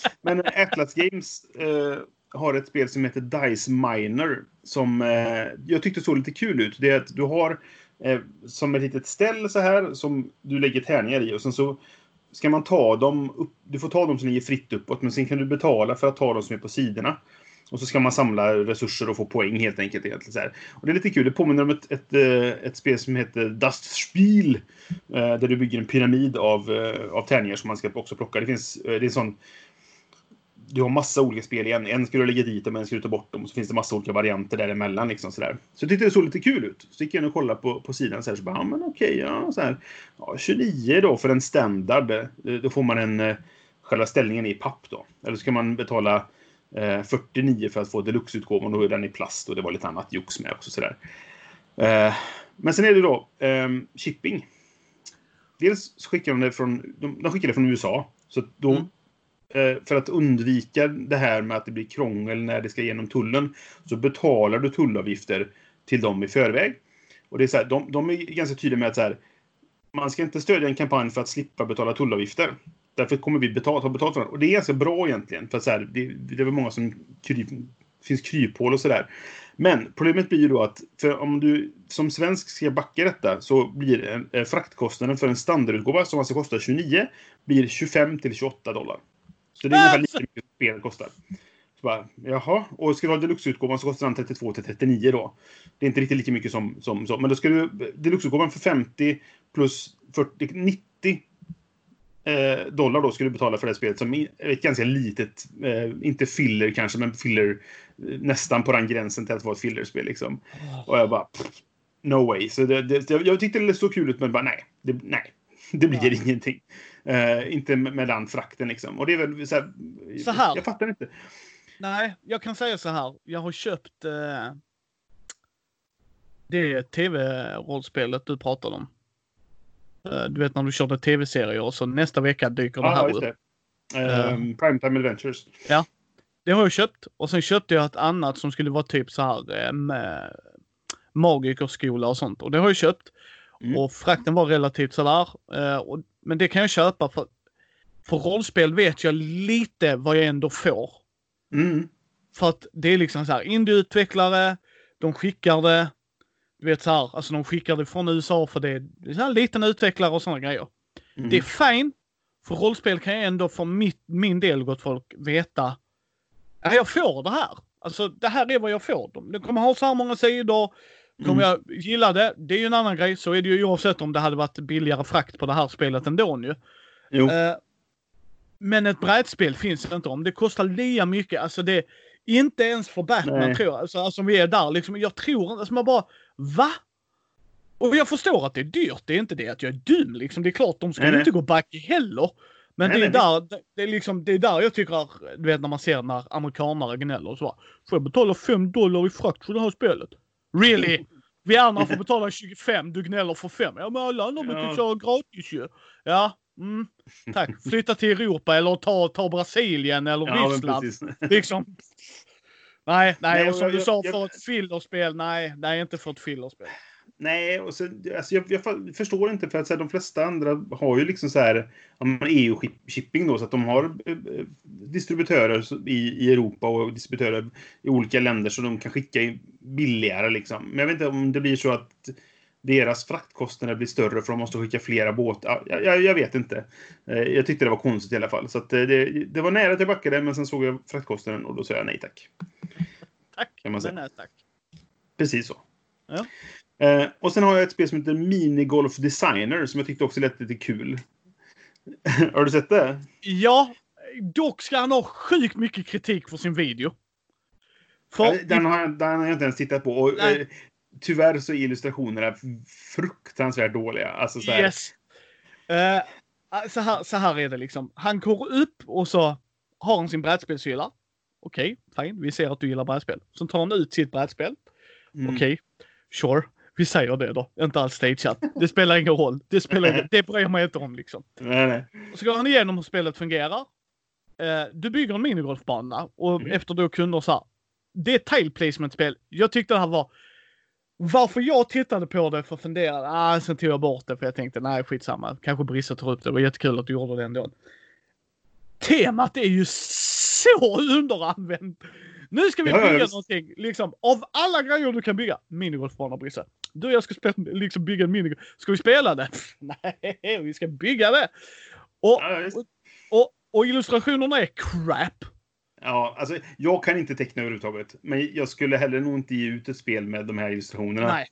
Men Atlas Games eh, har ett spel som heter Dice Miner. Som eh, jag tyckte såg lite kul ut. Det är att du har eh, som ett litet ställ så här som du lägger tärningar i. Och sen så ska man ta dem upp. Du får ta dem som ligger fritt uppåt. Men sen kan du betala för att ta dem som är på sidorna. Och så ska man samla resurser och få poäng helt enkelt. Egentligen, så här. Och det är lite kul. Det påminner om ett, ett, eh, ett spel som heter Dust Spiel. Eh, där du bygger en pyramid av, eh, av tärningar som man ska också plocka. Det finns det är en sån... Du har massa olika spel igen. En ska du lägga dit dem, en ska du ta bort dem. Och så finns det massa olika varianter däremellan. Liksom, sådär. Så jag tyckte det såg lite kul ut. Så gick jag in och kollade på, på sidan. Så, här, så bara, ja men okej, ja, så här. Ja, 29 då för en standard. Eh, då får man en... Eh, själva ställningen i papp då. Eller så kan man betala eh, 49 för att få deluxe-utgåvan. Då är den i plast och det var lite annat jox med också. Sådär. Eh, men sen är det då eh, shipping. Dels så skickar de det från, de, de skickar det från USA. Så att då, Mm. Eh, för att undvika det här med att det blir krångel när det ska genom tullen så betalar du tullavgifter till dem i förväg. Och det är så här, de, de är ganska tydliga med att så här, man ska inte stödja en kampanj för att slippa betala tullavgifter. Därför kommer vi betala, ha betalt för den. Och det är ganska bra egentligen. För att så här, det, det är väl många som kryp, finns kryphål och sådär. Men problemet blir ju då att för om du som svensk ska backa detta så blir en, eh, fraktkostnaden för en standardutgåva som alltså kostar 29 blir 25 till 28 dollar. Så det är ungefär lika mycket som spelet kostar. Så bara, jaha, och ska du ha deluxeutgåvan så kostar den 32 till 39 då. Det är inte riktigt lika mycket som, som så. Men då ska du deluxeutgåvan för 50 plus 40, 90 eh, dollar då skulle du betala för det spelet som är ett ganska litet, eh, inte filler kanske, men filler eh, nästan på den gränsen till att vara ett fillerspel liksom. Och jag bara, pff, no way. Så det, det, jag, jag tyckte det såg kul ut, men bara nej, det, nej, det blir Nej. ingenting. Eh, inte med, den frakten liksom. Och det är väl så här, Så här. Jag fattar inte. Nej, jag kan säga så här. Jag har köpt eh, det tv-rollspelet du pratade om. Eh, Du vet när du körde tv-serier och så nästa vecka dyker det Ja, här upp. det. Ehm, Primetime Adventures. Det har jag köpt. Och sen köpte jag ett annat som skulle vara typ så här eh, med magikerskola och sånt. Och det har jag köpt. Mm. Och frakten var relativt sådär. Eh, och, men det kan jag köpa för, för rollspel vet jag lite vad jag ändå får. Mm. För att det är liksom så här indieutvecklare, de skickar det. Du vet så här, alltså de skickar det från USA för det är, det är så här liten utvecklare och sådana grejer. Mm. Det är fine. För rollspel kan jag ändå för mitt, min del gott folk veta. Ja, jag får det här. Alltså det här är vad jag får. De, de kommer ha så här många sidor. Kommer Mm. jag gilla det? Det är ju en annan grej. Så är det ju oavsett om det hade varit billigare frakt på det här spelet ändå ju. Jo. Eh, men ett brädspel finns inte. Om det kostar lika mycket, alltså det inte ens för Batman Nej. tror jag. Alltså, alltså vi är där liksom. Jag tror inte, alltså man bara va? Och jag förstår att det är dyrt. Det är inte det att jag är dum liksom. Det är klart, de ska Nej, inte gå back heller. Men Nej, det, är där, det, är liksom, det är där jag tycker, du vet när man ser när amerikanare gnäller och så. Får jag betala 5 dollar i frakt för det här spelet? Really? Vi andra får betala 25, du gnäller för 5. Ja men alla andra brukar Ja. köra gratis ju. Ja, mm, tack. Flytta till Europa eller ta, ta Brasilien eller Ja, Ryssland. Liksom. Nej, nej, Nej, och som jag- du sa jag- för ett fillerspel. Nej, nej inte för ett fillerspel. Nej, och så, alltså jag, jag förstår inte för att så här, de flesta andra har ju liksom så här EU-shipping då så att de har eh, eh, distributörer i, i Europa och distributörer i olika länder så de kan skicka billigare liksom. Men jag vet inte om det blir så att deras fraktkostnader blir större för de måste skicka flera båtar. Ja, jag, jag vet inte. Eh, Jag tyckte det var konstigt i alla fall. Så det, det var nära att jag backade men sen såg jag fraktkostnaden och då sa jag nej tack. Tack. Kan man säga. Nej, tack. Precis så. Ja. Eh, och sen har jag ett spel som heter Minigolf Designer som jag tyckte också lät lite kul. har du sett det? Ja, dock ska han ha sjukt mycket kritik för sin video. För, Ja, Den har, jag- den har jag inte ens tittat på. Och, eh, tyvärr så är illustrationerna fruktansvärt dåliga. Alltså så här, Yes. Eh, så, här, så här är det liksom. Han går upp och så har han sin brädspelshylla. Okej, fine. Vi ser att du gillar brädspel. Sen tar han ut sitt brädspel. mm, Okej, sure. Vi säger det då. Inte alls stageat. Det spelar ingen roll. Det spelar ingen, det bryr mig inte om liksom. Nej, nej. Så går han igenom hur spelet fungerar. Eh, du bygger en minigolfbana och Mm. efter då kunder så här. Det är ett tile placement-spel. Jag tyckte det här var... Varför jag tittade på det för att fundera, ah, sen tog jag bort det för jag tänkte nej skitsamma. Kanske Brisse tar upp det. Det var jättekul att du gjorde det ändå. Temat är ju så underanvänt. Nu ska vi Ja, ja, bygga visst. någonting. Liksom, av alla grejer du kan bygga. Minigolfbana Brisse. Du och jag ska spela, liksom bygga en minigolf. Ska vi spela det? Nej, vi ska bygga det. Och, Ja, visst. och, och illustrationerna är crap. Ja, alltså, jag kan inte teckna överhuvudtaget. Men jag skulle heller nog inte ge ut ett spel med de här illustrationerna. Nej,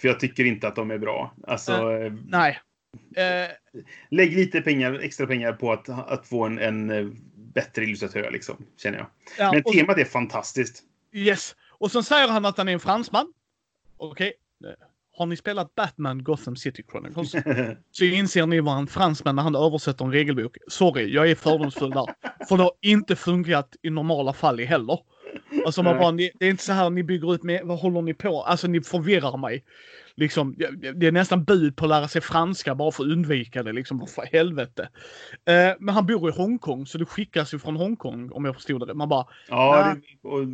För jag tycker inte att de är bra. Alltså, eh, nej. Eh, lägg lite pengar, extra pengar på att, att få en, en eh, bättre illustratör, liksom, känner jag. ja, Men och, temat är fantastiskt. yes. och sen säger han att han är en fransman. Okej. Eh, Har ni spelat Batman Gotham City Chronicles så inser ni vad en fransman när han översätter en regelbok. Sorry, jag är fördomsfull där. För det har inte funkat i normala fall i heller. Alltså man bara, ni, det är inte så här ni bygger ut med, vad håller ni på? Alltså ni förvirrar mig. Liksom, det är nästan bud på att lära sig franska bara för att undvika det. Liksom, vad för helvete. Eh, men han bor i Hongkong så det skickas ju från Hongkong om jag förstod det. Man bara, Ja, det, och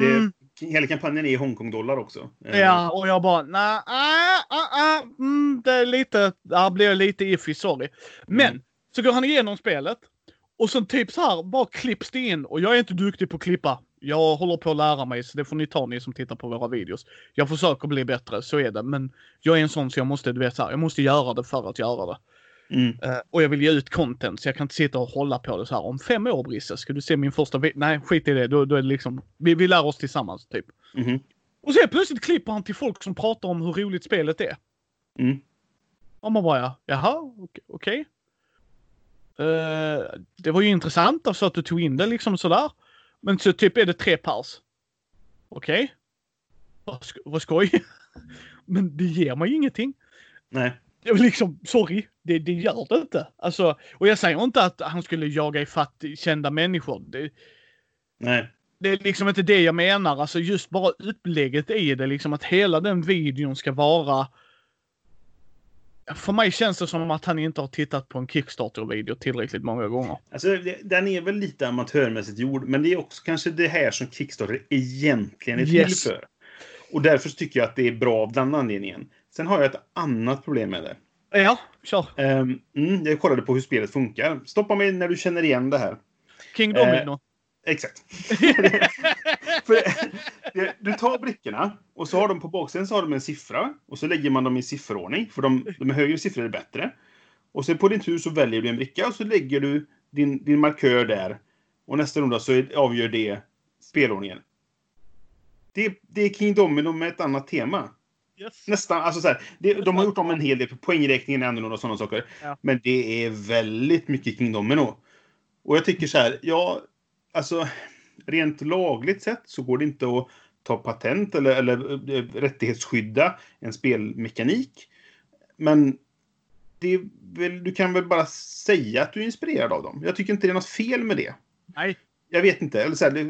det, Mm. hela kampanjen är i Hongkong-dollar också. Eh, Ja, och jag bara, nej, ah, ah, ah, mm, det är lite, där blir jag lite iffy, sorry. Men, Mm. så går han igenom spelet. Och sen typ så här, bara klipps det in. Och jag är inte duktig på att klippa. Jag håller på att lära mig, så det får ni ta ni som tittar på våra videos. Jag försöker bli bättre, så är det. Men jag är en sån så jag måste, du vet så här, jag måste göra det för att göra det. Mm. Eh, och jag vill ge ut content, så jag kan inte sitta och hålla på det så här. Om fem år Brisse, ska du se min första video? Nej, skit i det. Då, då är det liksom, vi, vi lär oss tillsammans typ. Mhm. Och så plötsligt klipper han till folk som pratar om hur roligt spelet är. Mm. Och man bara, ja, jaha, ok- okej. Eh, det var ju intressant alltså att du tog in det liksom sådär. Men så typ är det tre pers. Okej. Vad, sk- vad skoj. Men det ger mig ingenting. Nej. Liksom, sorry, det, det gör det inte. Alltså, och jag säger inte att han skulle jaga ifatt kända människor. Det, Nej. det är liksom inte det jag menar. Alltså just bara upplägget i det, liksom att hela den videon ska vara för mig känns det som att han inte har tittat på en Kickstarter-video tillräckligt många gånger. Alltså, den är väl lite amatörmässigt gjord, men det är också kanske det här som Kickstarter egentligen är till Yes. för. Och därför tycker jag att det är bra av den anledningen. Sen har jag ett annat problem med det. Ja, kör. Mm, jag kollade på hur spelet funkar. Stoppa mig när du känner igen det här. King Eh, Domino. Exakt. Det- du tar brickorna och så har de på baksidan så har de en siffra och så lägger man dem i sifferordning. För de, de högre siffror är bättre. Och så på din tur så väljer du en bricka och så lägger du din, din markör där. Och nästa runda så avgör det spelordningen. Det, det är King Domino med ett annat tema. yes. Nästan, alltså så här, det, de har gjort om en hel del, poängräkningen är annorlunda och sådana saker. Ja. Men det är väldigt mycket King Domino. Och jag tycker så här, ja, alltså rent lagligt sett så går det inte att ta patent eller, eller eh, rättighetsskydda en spelmekanik. Men väl, du kan väl bara säga att du är inspirerad av dem. Jag tycker inte det är något fel med det. Nej. Jag vet inte. Eller så här, det,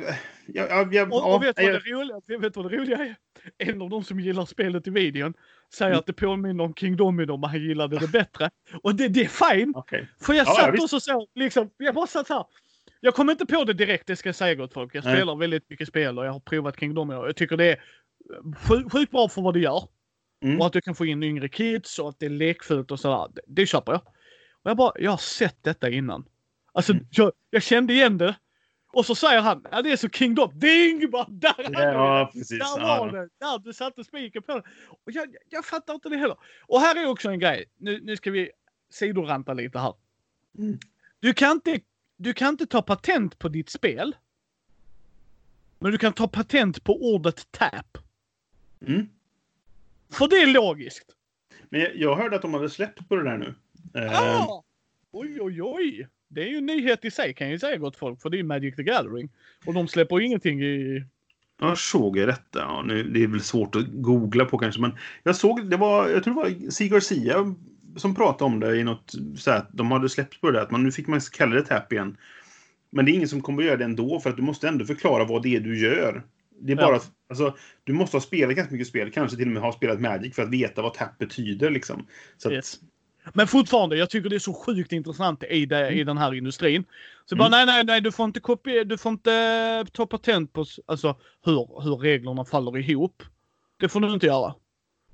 jag, jag, jag, Och, ja, och vet, du vad jag- det roliga, vet du vad det roliga är? En av de som gillar spelet i videon säger Mm. att det påminner om King Domino, men han gillade det bättre. Och det, det är fine. Okej. För jag Ja, ja, satt visst. och så, så liksom, jag bara satt här. Jag kom inte på det direkt, det ska jag säga gott folk. Jag spelar väldigt mycket spel och jag har provat King Domino. Jag tycker det är sjukt bra för vad det gör. Mm. Och att du kan få in yngre kids och att det är lekfullt och sådär. Det, det köper jag. Och jag bara, jag har sett detta innan. Alltså, Mm. jag, jag kände igen det. Och så säger han, ja det är så King Dom. Ding! Bara, där Ja, det. precis. Där Ja. var det. Där, du satte spiken på det. Och jag, jag fattar inte det heller. Och här är också en grej. Nu, nu ska vi sidoranta lite här. Mm. Du kan, inte, du kan inte ta patent på ditt spel. Men du kan ta patent på ordet tap. Mm. För det är logiskt. Men jag, jag hörde att de hade släppt på det där nu. Eh, Ah! Oj, oj, oj. Det är ju en nyhet i sig kan jag ju säga gott folk. För det är ju Magic the Gathering. Och de släpper ingenting i... Jag såg ju detta. Ja, nu, det är väl svårt att googla på kanske, men jag såg det var, jag tror det var Sig Garcia som pratade om det i något så här, att de hade släppt på det där, att man, nu fick man kalla det tap igen. Men det är ingen som kommer att göra det ändå, för att du måste ändå förklara vad det är du gör. Det är Ja. bara att, alltså, du måste ha spelat ganska mycket spel, kanske till och med ha spelat Magic för att veta vad tap betyder liksom. Så att, Yes. Men fortfarande, jag tycker det är så sjukt intressant i, det, i den här industrin. Så bara, Mm. nej, nej, nej, du får inte kopiera, du får inte ta patent på alltså, hur, hur reglerna faller ihop. Det får du inte göra.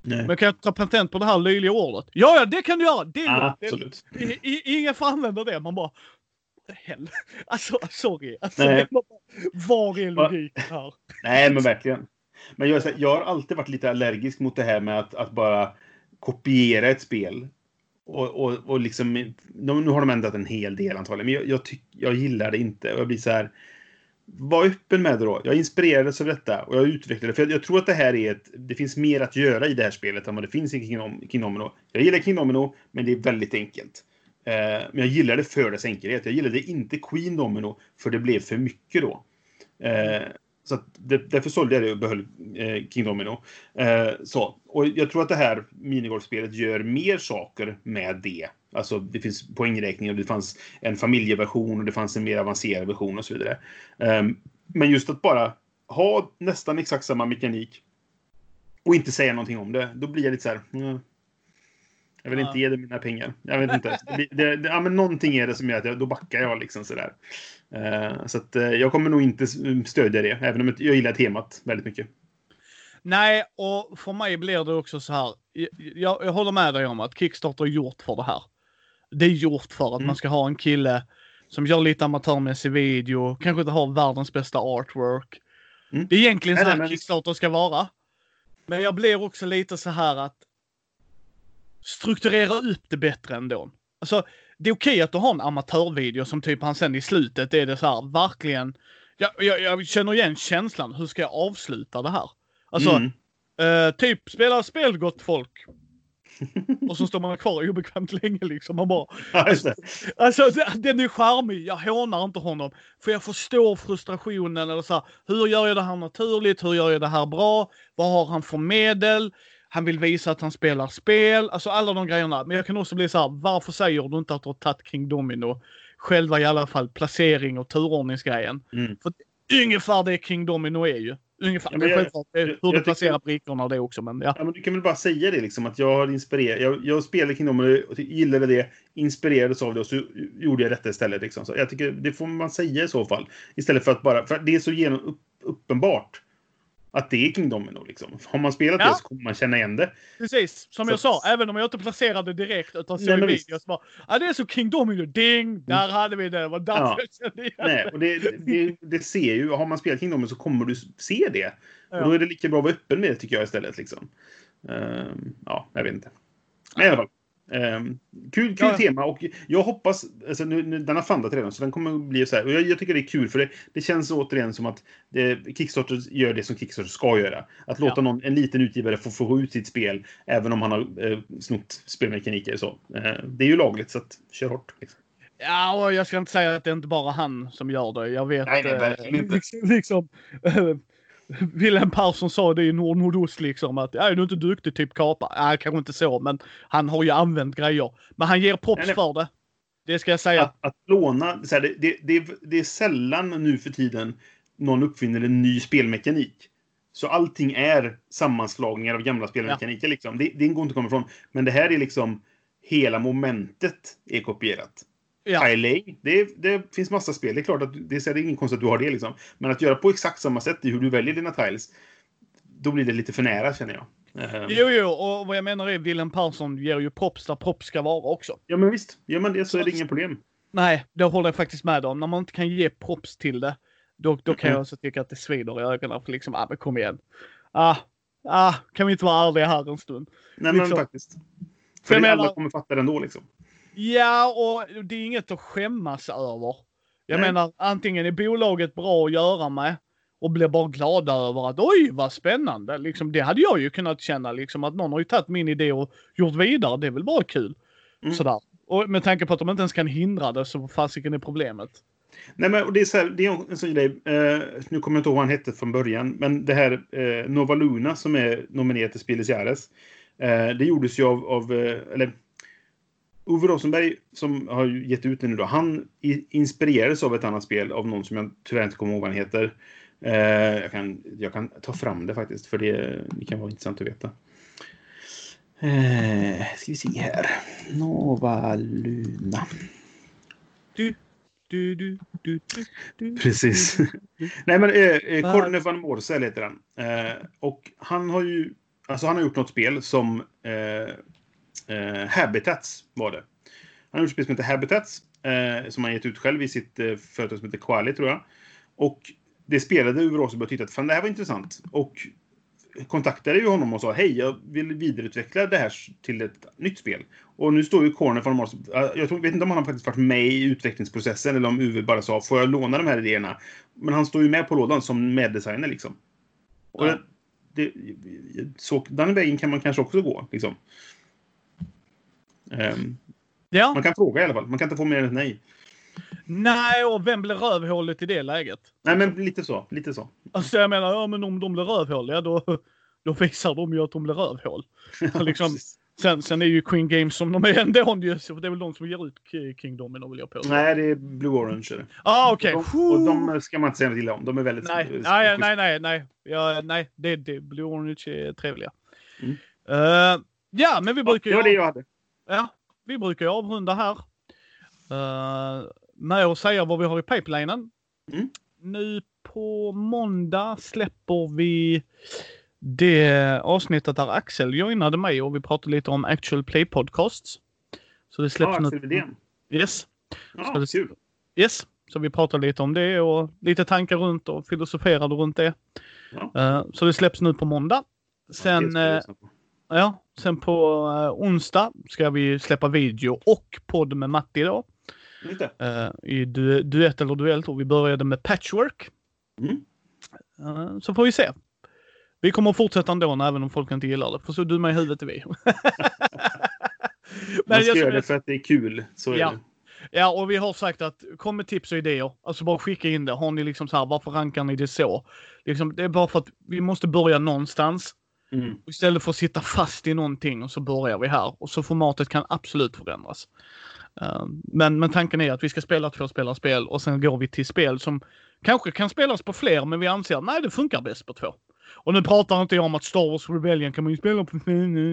Nej. Men kan jag ta patent på det här löjliga ordet? Ja, ja, det kan du göra! Det är. Det är Absolut. I, ingen får använda det. Man bara... Hell. Alltså, sorry. Alltså, Nej. man bara, var är logiken här? Nej, men verkligen. Men jag, här, jag har alltid varit lite allergisk mot det här med att, att bara kopiera ett spel. Och, och, och liksom, nu har de ändrat en hel del antagligen, men jag, jag, tyck, jag gillar det inte. Och jag blir så här, var öppen med det då. Jag inspirerades av detta och jag utvecklade det. För jag, jag tror att det här är ett, det finns mer att göra i det här spelet än vad det finns i Kingdom, Kingdomino. Jag gillar Kingdomino, men det är väldigt enkelt. Eh, men jag gillar det för dess enkelhet. Jag gillade inte Queen Domino, för det blev för mycket då. Eh, så att det, därför sålde jag det och behöll eh, King Domino. Eh, så. Och jag tror att det här minigolfspelet gör mer saker med det. Alltså det finns poängräkning och det fanns en familjeversion och det fanns en mer avancerad version och så vidare. Eh, men just att bara ha nästan exakt samma mekanik och inte säga någonting om det, då blir jag lite så här. Mm, jag vill Ja. inte ge dig mina pengar. Jag vet inte. Det, det, det, ja, men någonting är det som gör att jag, då backar jag liksom sådär. Eh, så att, eh, jag kommer nog inte s- stödja det, även om jag gillar temat väldigt mycket. Nej, och för mig blir det också så här. Jag, jag, jag håller med dig om att Kickstarter är gjort för det här. Det är gjort för att Mm. man ska ha en kille som gör lite amatörmässig video, kanske inte har världens bästa artwork. Mm. Det är egentligen så här men- Kickstarter ska vara. Men jag blir också lite så här att strukturera upp det bättre ändå. Alltså, det är okej att du har en amatörvideo som typ han sen i slutet är det så här verkligen. Jag, jag, jag känner igen känslan. Hur ska jag avsluta det här? Alltså, Mm. eh, typ spela spel gott folk. Och så står man kvar obekvämt länge liksom. Man bara. Alltså d- den är charmig, jag hånar inte honom. För jag förstår frustrationen eller så här, hur gör jag det här naturligt? Hur gör jag det här bra? Vad har han för medel? Han vill visa att han spelar spel, alltså alla de grejerna. Men jag kan också bli så här, varför säger du inte att du har tagit King Domino? Själva i alla fall placering och turordningsgrejen. Mm. För ungefär det King Domino är ju. Ungefär. Ja, men jag- självklart hur jag du placerar brickorna och det också. Men ja. Ja, men du kan väl bara säga det liksom att jag har inspirerat. Jag, jag spelade Kingdom och gillade det, inspirerades av det och så gjorde jag detta istället. Liksom. Så jag tycker det får man säga i så fall. Istället för att bara, för det är så genom, upp, uppenbart att det är King Domino. Liksom. Har man spelat Ja. det så kommer man känna igen det. Precis, som Så- jag sa, även om jag inte placerade det direkt utan såg Nej, video så bara, ja det är så King Domino, ding! Där hade vi det, var därför Ja. jag kände igen Nej, och det, det, det ser ju, har man spelat King Domino så kommer du se det. Ja. Och då är det lika bra att vara öppen med det tycker jag istället. Liksom. Ehm, ja, jag vet inte. Men i alla fall. Ehm, kul kul Ja. tema och jag hoppas, alltså nu, nu, den har fundat redan så den kommer att bli så här. Och jag, jag tycker det är kul för det, det känns återigen som att det, Kickstarter gör det som Kickstarter ska göra. Att låta Ja. någon, en liten utgivare få, få ut sitt spel även om han har eh, snott spelmekaniker. Så. Eh, det är ju lagligt så att kör hårt. Liksom. Ja, och jag ska inte säga att det är inte bara han som gör det. Jag vet Nej, nej, eh, verkligen inte. liksom, liksom eh, Wilhelm Persson sa det i Nord Nordost liksom att är du inte duktig typ kapa? Nej, kanske inte så, men han har ju använt grejer. Men han ger props Nej, för det. Det ska jag säga. Att, att låna, så här, det, det, det, det är sällan nu för tiden någon uppfinner en ny spelmekanik. Så allting är sammanslagningar av gamla spelmekaniker. Liksom. Det, det går inte att komma ifrån. Men det här är liksom hela momentet är kopierat. Ja. Thailand, det, det finns massa spel. Det är klart att det är, ingen konstigt att du har det. Liksom. Men att göra på exakt samma sätt i hur du väljer dina tiles, då blir det lite för nära känner jag. Ehm, Jo, jo, och vad jag menar är Wilhelm Persson ger ju props där props ska vara också. Ja, men visst. Gör man det så är det inga problem. Nej, det håller jag faktiskt med om. När man inte kan ge props till det, då, då kan Mhm. jag också tycka att det svider i ögonen. För liksom, ah, men kom igen. Ah, ah, kan vi inte vara ärliga här en stund? Nej, Liksom. men faktiskt. För jag alla menar- kommer fatta det ändå liksom. Ja, och det är inget att skämmas över. Jag Nej. menar, antingen är bolaget bra att göra med och blir bara glada över att oj, vad spännande. Liksom, det hade jag ju kunnat känna, liksom, att någon har ju tagit min idé och gjort vidare. Det är väl bara kul. Mm. Sådär. Och med tanke på att de inte ens kan hindra det så fasiken är problemet. Nej, men det är, så här, det är en sån grej. Eh, nu kommer jag inte ihåg vad han hette från början. Men det här eh, Nova Luna som är nominerat till Spieles Jahres. Eh, det gjordes ju av, av eh, eller Ove Rosenberg som har gett ut den nu då. Han inspirerades av ett annat spel av någon som jag tyvärr inte kommer ihåg vad han heter. Eh, jag, kan, jag kan ta fram det faktiskt för det, det kan vara intressant att veta. Eh, ska vi se här. Nova Luna. Du, du, du, du, du, Precis. Nej, men eh, eh, Corne van Moorsel heter han. Eh, och han har ju... Alltså han har gjort något spel som... Eh, eh, Habitats var det. Han har gjort spel som heter Habitats. Eh, som han gett ut själv i sitt eh, företag som heter Quali, tror jag. Och det spelade Uwe Rosenberg och tyckte att fan, det här var intressant. Och kontaktade ju honom och sa hej, jag vill vidareutveckla det här till ett nytt spel. Och nu står ju Corner från Mars. Jag tror, vet inte om han har faktiskt varit med i utvecklingsprocessen eller om Uwe bara sa får jag låna de här idéerna. Men han står ju med på lådan som meddesigner liksom. Och Ja. det, så, den vägen kan man kanske också gå. Liksom. Ehm, Ja, man kan fråga i alla fall. Man kan inte få mer än ett nej. nej, och vem blir rövhålet i det läget? Nej, men lite så. Lite så. Alltså jag menar, ja men om de blir rövhål, ja då, då visar de ju att de blir rövhål. liksom, sen, sen är ju Queen Games som de är ändå ju, det är väl de som ger ut King Domino vill jag påstå. Nej, det är Blue Orange. är det. Ah, okej. Och, de, och de ska man inte säga något illa om. De är väldigt... Nej, nej, nej, nej, nej. Ja, nej, det, det, Blue Orange är trevliga. Mm. Eh, ja, men vi Ja, brukar det var ju, det jag hade. Ja, vi brukar ju avrunda här. Uh, med att säga vad vi har i pipelinen. Mm. Nu på måndag släpper vi det avsnittet där Axel joinade mig och vi pratade lite om Actual Play Podcasts. Så det släpps Ja. Axel Widén. Yes. Ja, det- kul. Yes, så vi pratade lite om det och lite tankar runt och filosoferade runt det. Ja. Eh, så det släpps nu på måndag. Sen, Det ska jag eh, ja, sen på eh, onsdag ska vi släppa video och podd med Matti det. eh, I du, duett eller duell och vi började med patchwork. Mm. Eh, så får vi se. Vi kommer att fortsätta ändå även om folk inte gillar det. För så dumma i huvudet är vi. Man ska jag- göra det för att det är kul. Så är Ja. det. Ja, och vi har sagt att kom med tips och idéer. Alltså bara skicka in det. Har ni liksom så här, varför rankar ni det så? Liksom, det är bara för att vi måste börja någonstans. Mm. Istället för att sitta fast i någonting och så börjar vi här. Och så formatet kan absolut förändras. Eh, men, men tanken är att vi ska spela två spelarspel och sen går vi till spel som kanske kan spelas på fler men vi anser att nej det funkar bäst på två. Och nu pratar inte jag om att Star Wars Rebellion kan man ju spela på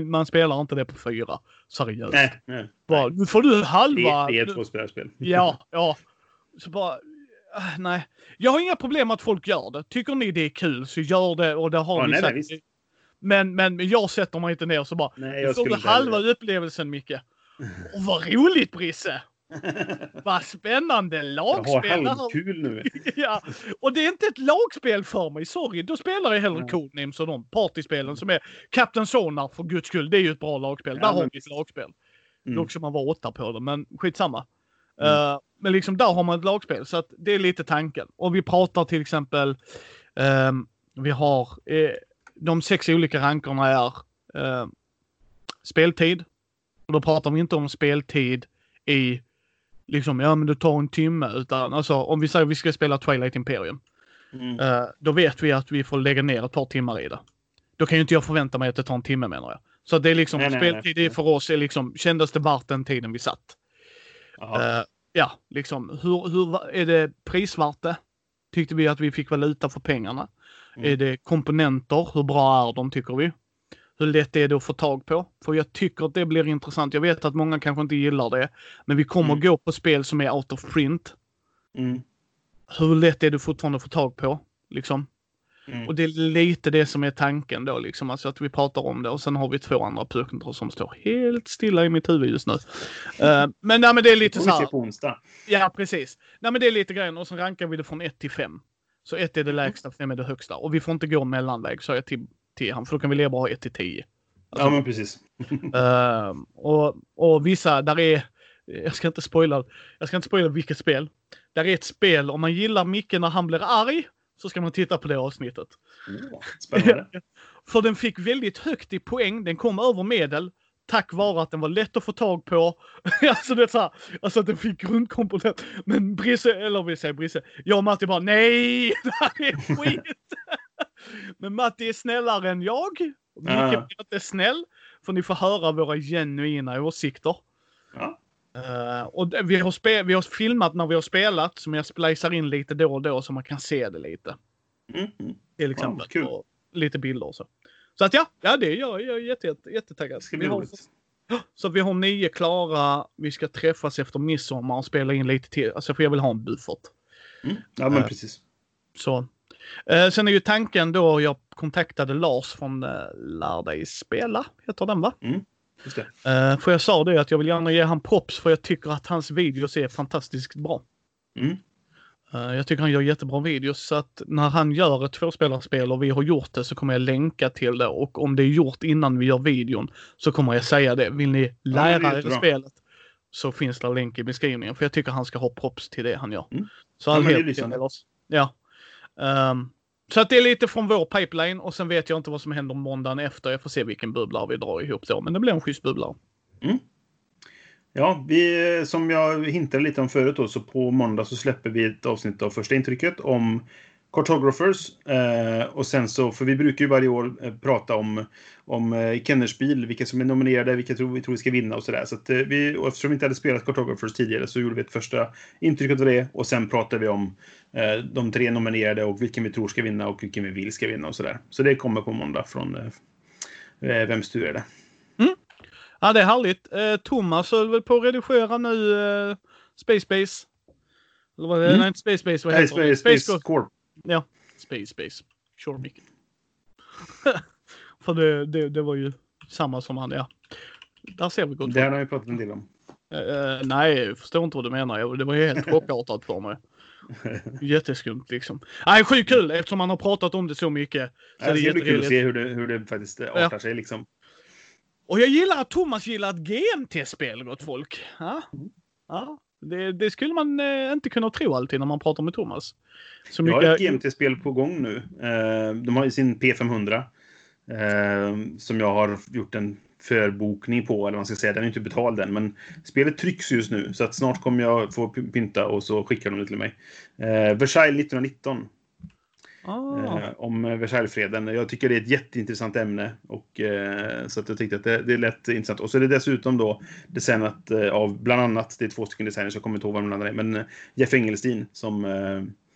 Man spelar inte det på fyra. Seriöst. Nej, nej. Bara, nu får du Det, halva. det är ett nu- tvåspelarspel. Ja, ja. Så bara, ah, nej. Jag har inga problem med att folk gör det. Tycker ni det är kul så gör det och det har Ja, vi nej, sagt. nej, visst. Men, men jag sätter mig inte ner så bara, Nej, jag får du inte halva heller. upplevelsen Micke. Och vad roligt Brisse! Vad spännande Jag har lagspel! det här. halvkul nu. ja. Och det är inte ett lagspel för mig, sorry. Då spelar jag hellre. Codenames och de partyspelen som är Captain Sonar för guds skull. Det är ju ett bra lagspel. Ja, Där har men vi ett lagspel. Mm. Dock ska man vara åtta på det, men skitsamma. Mm. Eh, men liksom där har man ett lagspel, så att det är lite tanken. Och vi pratar till exempel, ehm, vi har eh, de sex olika rankerna är eh, speltid. Och då pratar vi inte om speltid i liksom, ja men det tar en timme, utan alltså om vi säger att vi ska spela Twilight Imperium. Mm. Eh, då vet vi att vi får lägga ner ett par timmar i det. Då kan ju inte jag förvänta mig att det tar en timme menar jag. Så det är liksom, Nej, nej, nej. speltid är för oss är liksom, kändes det värt den tiden vi satt? Eh, ja, liksom hur, hur är det prisvärt det? Tyckte vi att vi fick valuta för pengarna? Mm. Är det komponenter? Hur bra är de tycker vi? Hur lätt är det att få tag på? För jag tycker att det blir intressant. Jag vet att många kanske inte gillar det. Men vi kommer Mm. gå på spel som är out of print. Mm. Hur lätt är det fortfarande att få tag på? Liksom. Mm. Och det är lite det som är tanken då, liksom. Alltså att vi pratar om det. Och sen har vi två andra punkter som står helt stilla i mitt huvud just nu. Eh, men, nej, men det är lite så här. på onsdag. Ja, precis. Nej, men det är lite grejen. Och sen rankar vi det från 1 till 5. Så 1 är det lägsta, 5 är det högsta. Och vi får inte gå mellanväg, sa jag till, till han. För då kan vi leva bara 1 till 10. Alltså, Ja, men precis. Ehm, och, och vissa, där är, jag ska inte spoila, jag ska inte spoila vilket spel. Där är ett spel, om man gillar Micke när han blir arg, så ska man titta på det avsnittet. Åh, spännande. För den fick väldigt högt i poäng, den kom över medel. Tack vare att den var lätt att få tag på. alltså det är så här, alltså att den fick grundkomponent. Men Brisse, eller vi säger Brisse, jag och Matti bara nej, det här är skit. Men Matti är snällare än jag. Micke Ja. blir inte snäll. För ni får höra våra genuina åsikter. Ja. Eh, och vi har, vi har filmat när vi har spelat, som jag splicar in lite då och då så man kan se det lite. Mm. Till exempel. Och lite bilder och så. Så att ja, ja det är jag. Jag är jätte, jätte, jättetaggad. Vi har, så vi har nio klara. Vi ska träffas efter midsommar och spela in lite till. Alltså för jag vill ha en buffert. Mm. Ja, men Eh. precis. Så. Eh, sen är ju tanken då jag kontaktade Lars från eh, Lär dig spela, heter den va? Just det. Eh, för jag sa det att jag vill gärna ge han props för jag tycker att hans videos är fantastiskt bra. Mm. Eh, Jag tycker han gör jättebra videos så att när han gör ett tvåspelarspel och vi har gjort det så kommer jag länka till det och om det är gjort innan vi gör videon så kommer jag säga det. Vill ni lära er jättebra. spelet så finns det en länk i beskrivningen för jag tycker han ska ha props till det han gör. Mm. Så Ja, all. Lars. Ja. Ehm, så att det är lite från vår pipeline och sen vet jag inte vad som händer måndagen efter. Jag får se vilken bubbla vi drar ihop då. Men det blir en schysst bubbla. Ja, vi, som jag hintade lite om förut då, så på måndag så släpper vi ett avsnitt av första intrycket om Cartographers. Eh, och sen så, för vi brukar ju varje år eh, prata om, om eh, Kennerspiel, vilka som är nominerade, vilka tror, vi tror vi ska vinna och sådär. Så att, eh, vi, och eftersom vi inte hade spelat Cartographers tidigare så gjorde vi ett första intryck av det och sen pratade vi om eh, de tre nominerade och vilken vi tror ska vinna och vilken vi vill ska vinna och sådär. Så det kommer på måndag från eh, eh Vems tur är det? Ja, det är härligt. Eh, Thomas höll väl på att redigera nu eh, Space Base. Eller vad? Mm. Nej, inte Space Base. Vad heter det? Space, Space Corp. Ja, Space Base. Sure, Mick. För det, det, det var ju samma som han, ja. Där ser vi gott. Det har vi pratat en del om. Eh, nej, jag förstår inte vad du menar. Jag- Det var ju helt chockartat för mig. Jätteskumt liksom. Nej, sjukt kul eftersom man har pratat om det så mycket. Så Ja, det är ska bli kul att se hur det, hur det faktiskt artar sig. Liksom. Och jag gillar att Thomas gillar ett GMT-spel, gott folk. Ja. Ja. Det, det skulle man eh, inte kunna tro alltid när man pratar med Thomas. Så Jag har mycket... ett GMT-spel på gång nu. Eh, de har ju sin P500. Eh, som jag har gjort en förbokning på, eller vad man ska säga. Den är inte betald än, men spelet trycks just nu. Så att snart kommer jag få pynta och så skickar de det till mig. Eh, Versailles 1919. Ah. Eh, om Versaillesfreden. Jag tycker det är ett jätteintressant ämne. Och, eh, så att jag tyckte att det, det är lätt intressant. Och så är det dessutom då designat eh, av bland annat, det är två stycken designers, jag kommer inte ihåg vad de andra är, men Jeff Engelstein som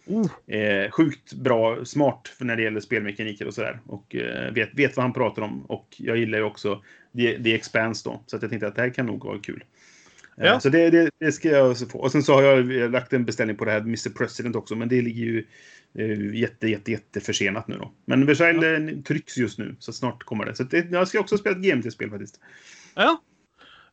Oh. är sjukt bra, smart för när det gäller spelmekaniker och sådär. Och vet, vet vad han pratar om. Och jag gillar ju också The, The Expanse då. Så att jag tänkte att det här kan nog vara kul. Eh, Ja. Så det, det, det ska jag få. Och sen så har jag eh, lagt en beställning på det här Mr President också, men det ligger ju eh, jätte, jätte, jätte försenat nu då. Men Versailles eh, trycks just nu, så snart kommer det. Så det, jag ska också spela ett GMT-spel faktiskt. Ja.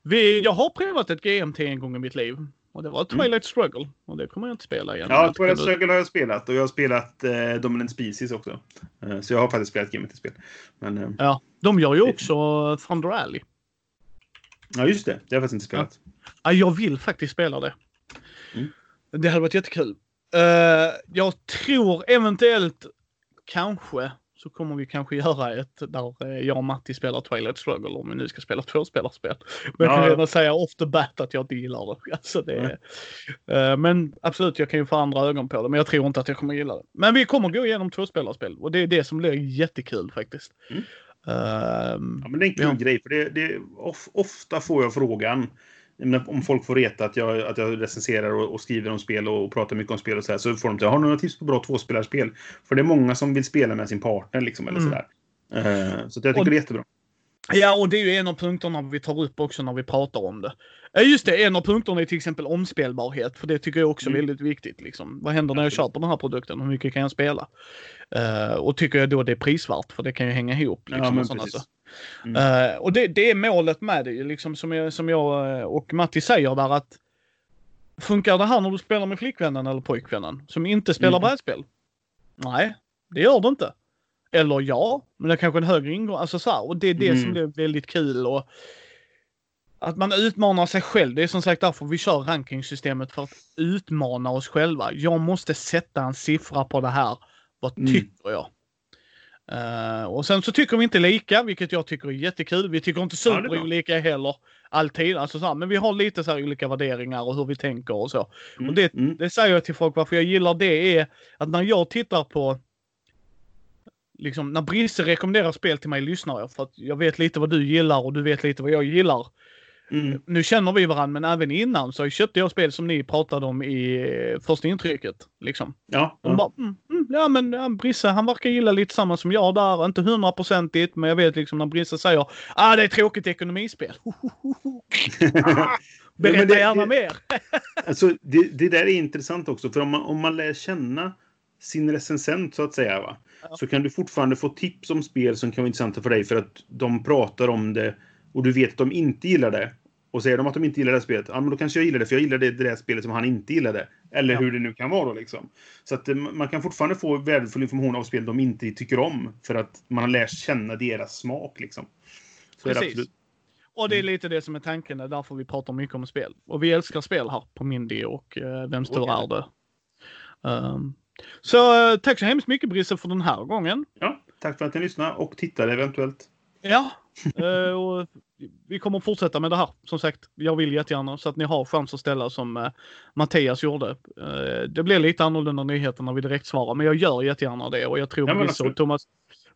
Vi, jag har provat ett GMT en gång i mitt liv. Och det var Twilight Struggle. Och det kommer jag inte spela igen. Ja, Twilight det- Struggle har jag spelat och jag har spelat eh, Dominant Species också. Eh, så jag har faktiskt spelat GMT-spel. Men eh, Ja, de gör ju också Thunder Alley. ja, just det. Det har jag faktiskt inte spelat. Ja, jag vill faktiskt spela det. Mm. Det hade varit jättekul. Uh, jag tror eventuellt, kanske, så kommer vi kanske göra ett där eh, jag och Matti spelar Twilight Struggle om vi nu ska spela tvåspelarspel. Men jag kan Ja. redan säga off the bat att jag inte gillar det. Alltså det eh, men absolut, jag kan ju få andra ögon på det. Men jag tror inte att jag kommer gilla det. Men vi kommer gå igenom tvåspelarspel och det är det som blir jättekul faktiskt. Mm. Ehm, Ja, men det är en kul Ja. grej. För det, det, of, ofta får jag frågan menar, om folk får reta att jag, att jag recenserar och, och skriver om spel och, och pratar mycket om spel och så här, så får de till har du några tips på bra tvåspelarspel? För det är många som vill spela med sin partner liksom, eller Mm. sådär. Eh, så att jag tycker Och- det är jättebra. Ja, och det är ju en av punkterna vi tar upp också när vi pratar om det. Just det. En av punkterna är till exempel omspelbarhet, för det tycker jag också är Mm. väldigt viktigt. Liksom. Vad händer när jag köper den här produkten? Hur mycket kan jag spela? Eh, och tycker jag då det är prisvärt? För det kan ju hänga ihop. Liksom, Ja, men precis. så. Mm. Eh, och det, det är målet med det, liksom, som, jag, som jag eh, och Matti säger där att Funkar det här när du spelar med flickvännen eller pojkvännen som inte spelar Mm. brädspel? Nej, det gör det inte. Eller ja, men det är kanske en högre ingång. Alltså så här, och det är det som Mm. blir väldigt kul. Och att man utmanar sig själv. Det är som sagt därför vi kör rankingsystemet för att utmana oss själva. Jag måste sätta en siffra på det här. Vad Mm. tycker jag? Eh, och sen så tycker vi inte lika, vilket jag tycker är jättekul. Vi tycker inte Ja, superolika heller. Alltid. Alltså så här, men vi har lite så här olika värderingar och hur vi tänker och så. Mm. Och det, Mm. det säger jag till folk varför jag gillar det är att när jag tittar på Liksom när Brisse rekommenderar spel till mig lyssnar jag för att jag vet lite vad du gillar och du vet lite vad jag gillar. Mm. Nu känner vi varandra men även innan så köpte jag spel som ni pratade om i eh, första intrycket. Liksom. Ja, ja. bara, mm, mm, ja men ja, Brisse han verkar gilla lite samma som jag där. Inte hundraprocentigt men jag vet liksom när Brisse säger ah det är tråkigt ekonomispel. Men Berätta det- gärna mer. Alltså, det, det där är intressant också, för om man, om man lär känna sin recensent så att säga, va? Ja. så kan du fortfarande få tips om spel som kan vara intressanta för dig för att de pratar om det och du vet att de inte gillar det. Och säger de att de inte gillar det här spelet, ja men då kanske jag gillar det för jag gillar det, det där spelet som han inte gillade. Eller Ja. hur det nu kan vara då liksom. Så att eh, man kan fortfarande få värdefull information av spel de inte tycker om. För att man har lärt känna deras smak liksom. Så det Precis. absolut. Och det är lite det som är tanken, det är därför vi pratar mycket om spel. Och vi älskar spel här på Mindy och uh, Vems tur Okej. är det? Ehm, så eh, tack så hemskt mycket Brisse för den här gången. Ja, tack för att ni lyssnade och tittade eventuellt. Ja, eh, och vi kommer fortsätta med det här. Som sagt, jag vill jättegärna så att ni har chans att ställa som uh, Mattias gjorde. Eh, det blir lite annorlunda nyheter när vi direkt svarar, men jag gör jättegärna det och jag tror Ja, och. Thomas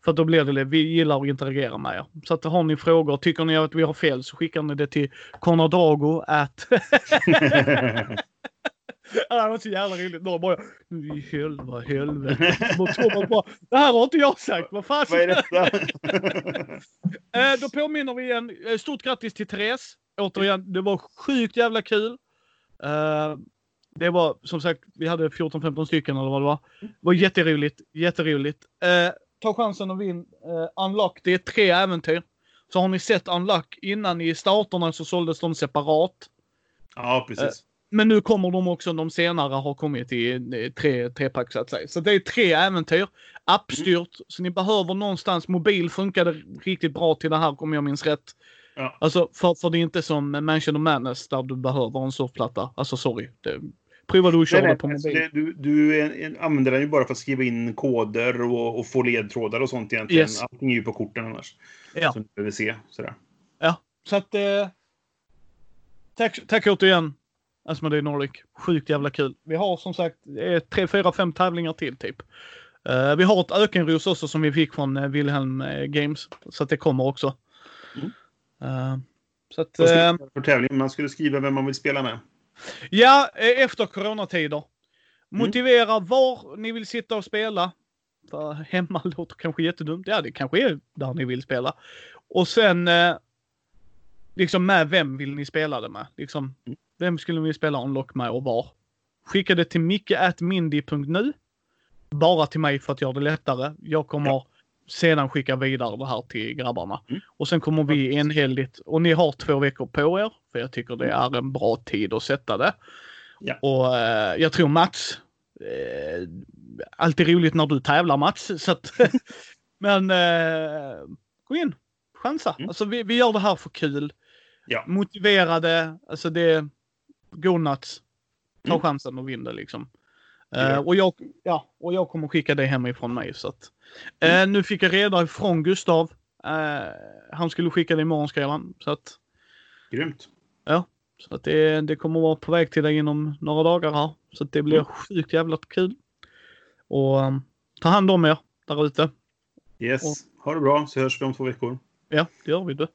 för då blir det, vi gillar att interagera med er. Så att har ni frågor, tycker ni att vi har fel så skickar ni det till Conradago at Det var så jävla roligt. Någon bara, nu i helvete, helvete. Och Thomas bara, det här har inte jag sagt. Vad fan? Vad är detta? Eh, då påminner vi igen. Eh, Stort grattis till Therese. Återigen, det var sjukt jävla kul. Eh, det var som sagt, vi hade 14-15 stycken eller vad det var. Det var jätteroligt, jätteroligt. Ta chansen och vinn Unlock. Det är tre äventyr. Så har ni sett Unlock innan i starterna så såldes de separat. ja, precis. Men nu kommer de också, de senare har kommit i eh, tre, trepack så att säga. Så det är tre äventyr. Appstyrt. Så ni behöver någonstans, mobil funkade riktigt bra till det här om jag minns rätt. Ja. Alltså för, för det är inte som Mansion of Madness där du behöver en surfplatta. Alltså sorry. Det, prova du att köra det på alltså mobil. det, du du en, använder den ju bara för att skriva in koder och, och få ledtrådar och sånt egentligen. Yes. Allting är ju på korten annars. Ja. Som du behöver se. Sådär. Ja, så att eh, tack, tack återigen Asmodee Nordic. Sjukt jävla kul. Vi har som sagt eh, tre, fyra, fem tävlingar till typ. Eh, vi har ett ökenros också som vi fick från uh, Wilhelm Games. Så att det kommer också. Mm. Uh, så att, för tävling? Man skulle skriva vem man vill spela med. Ja, efter coronatider. Motivera mm. var ni vill sitta och spela. För hemma låter kanske jättedumt. Ja, det kanske är där ni vill spela. Och sen eh, liksom med vem vill ni spela det med? Liksom, mm. Vem skulle ni spela Unlock med och var? Skicka det till micke.mindy.nu. Bara till mig för att göra det lättare. Jag kommer ja. sedan skicka vidare det här till grabbarna. Mm. Och sen kommer vi enhälligt, och ni har två veckor på er, för jag tycker det är en bra tid att sätta det. Ja. Och eh, jag tror Mats, eh, alltid roligt när du tävlar Mats, så att, men eh, gå in, chansa. Mm. Alltså vi, vi gör det här för kul. Ja. Motiverade, alltså det, go nuts. Ta mm. chansen och vinn det liksom. Uh, och, jag, ja, och jag kommer skicka det hemifrån mig. Så att, uh, mm. Nu fick jag reda ifrån Gustav. Uh, han skulle skicka det imorgon skrev han. Så att, Grymt. Ja, så att det, det kommer vara på väg till dig inom några dagar här. Så att det blir mm. sjukt jävla kul. Och um, ta hand om er där ute. Yes, och, ha det bra så hörs vi om två veckor. Ja, det gör vi. Det.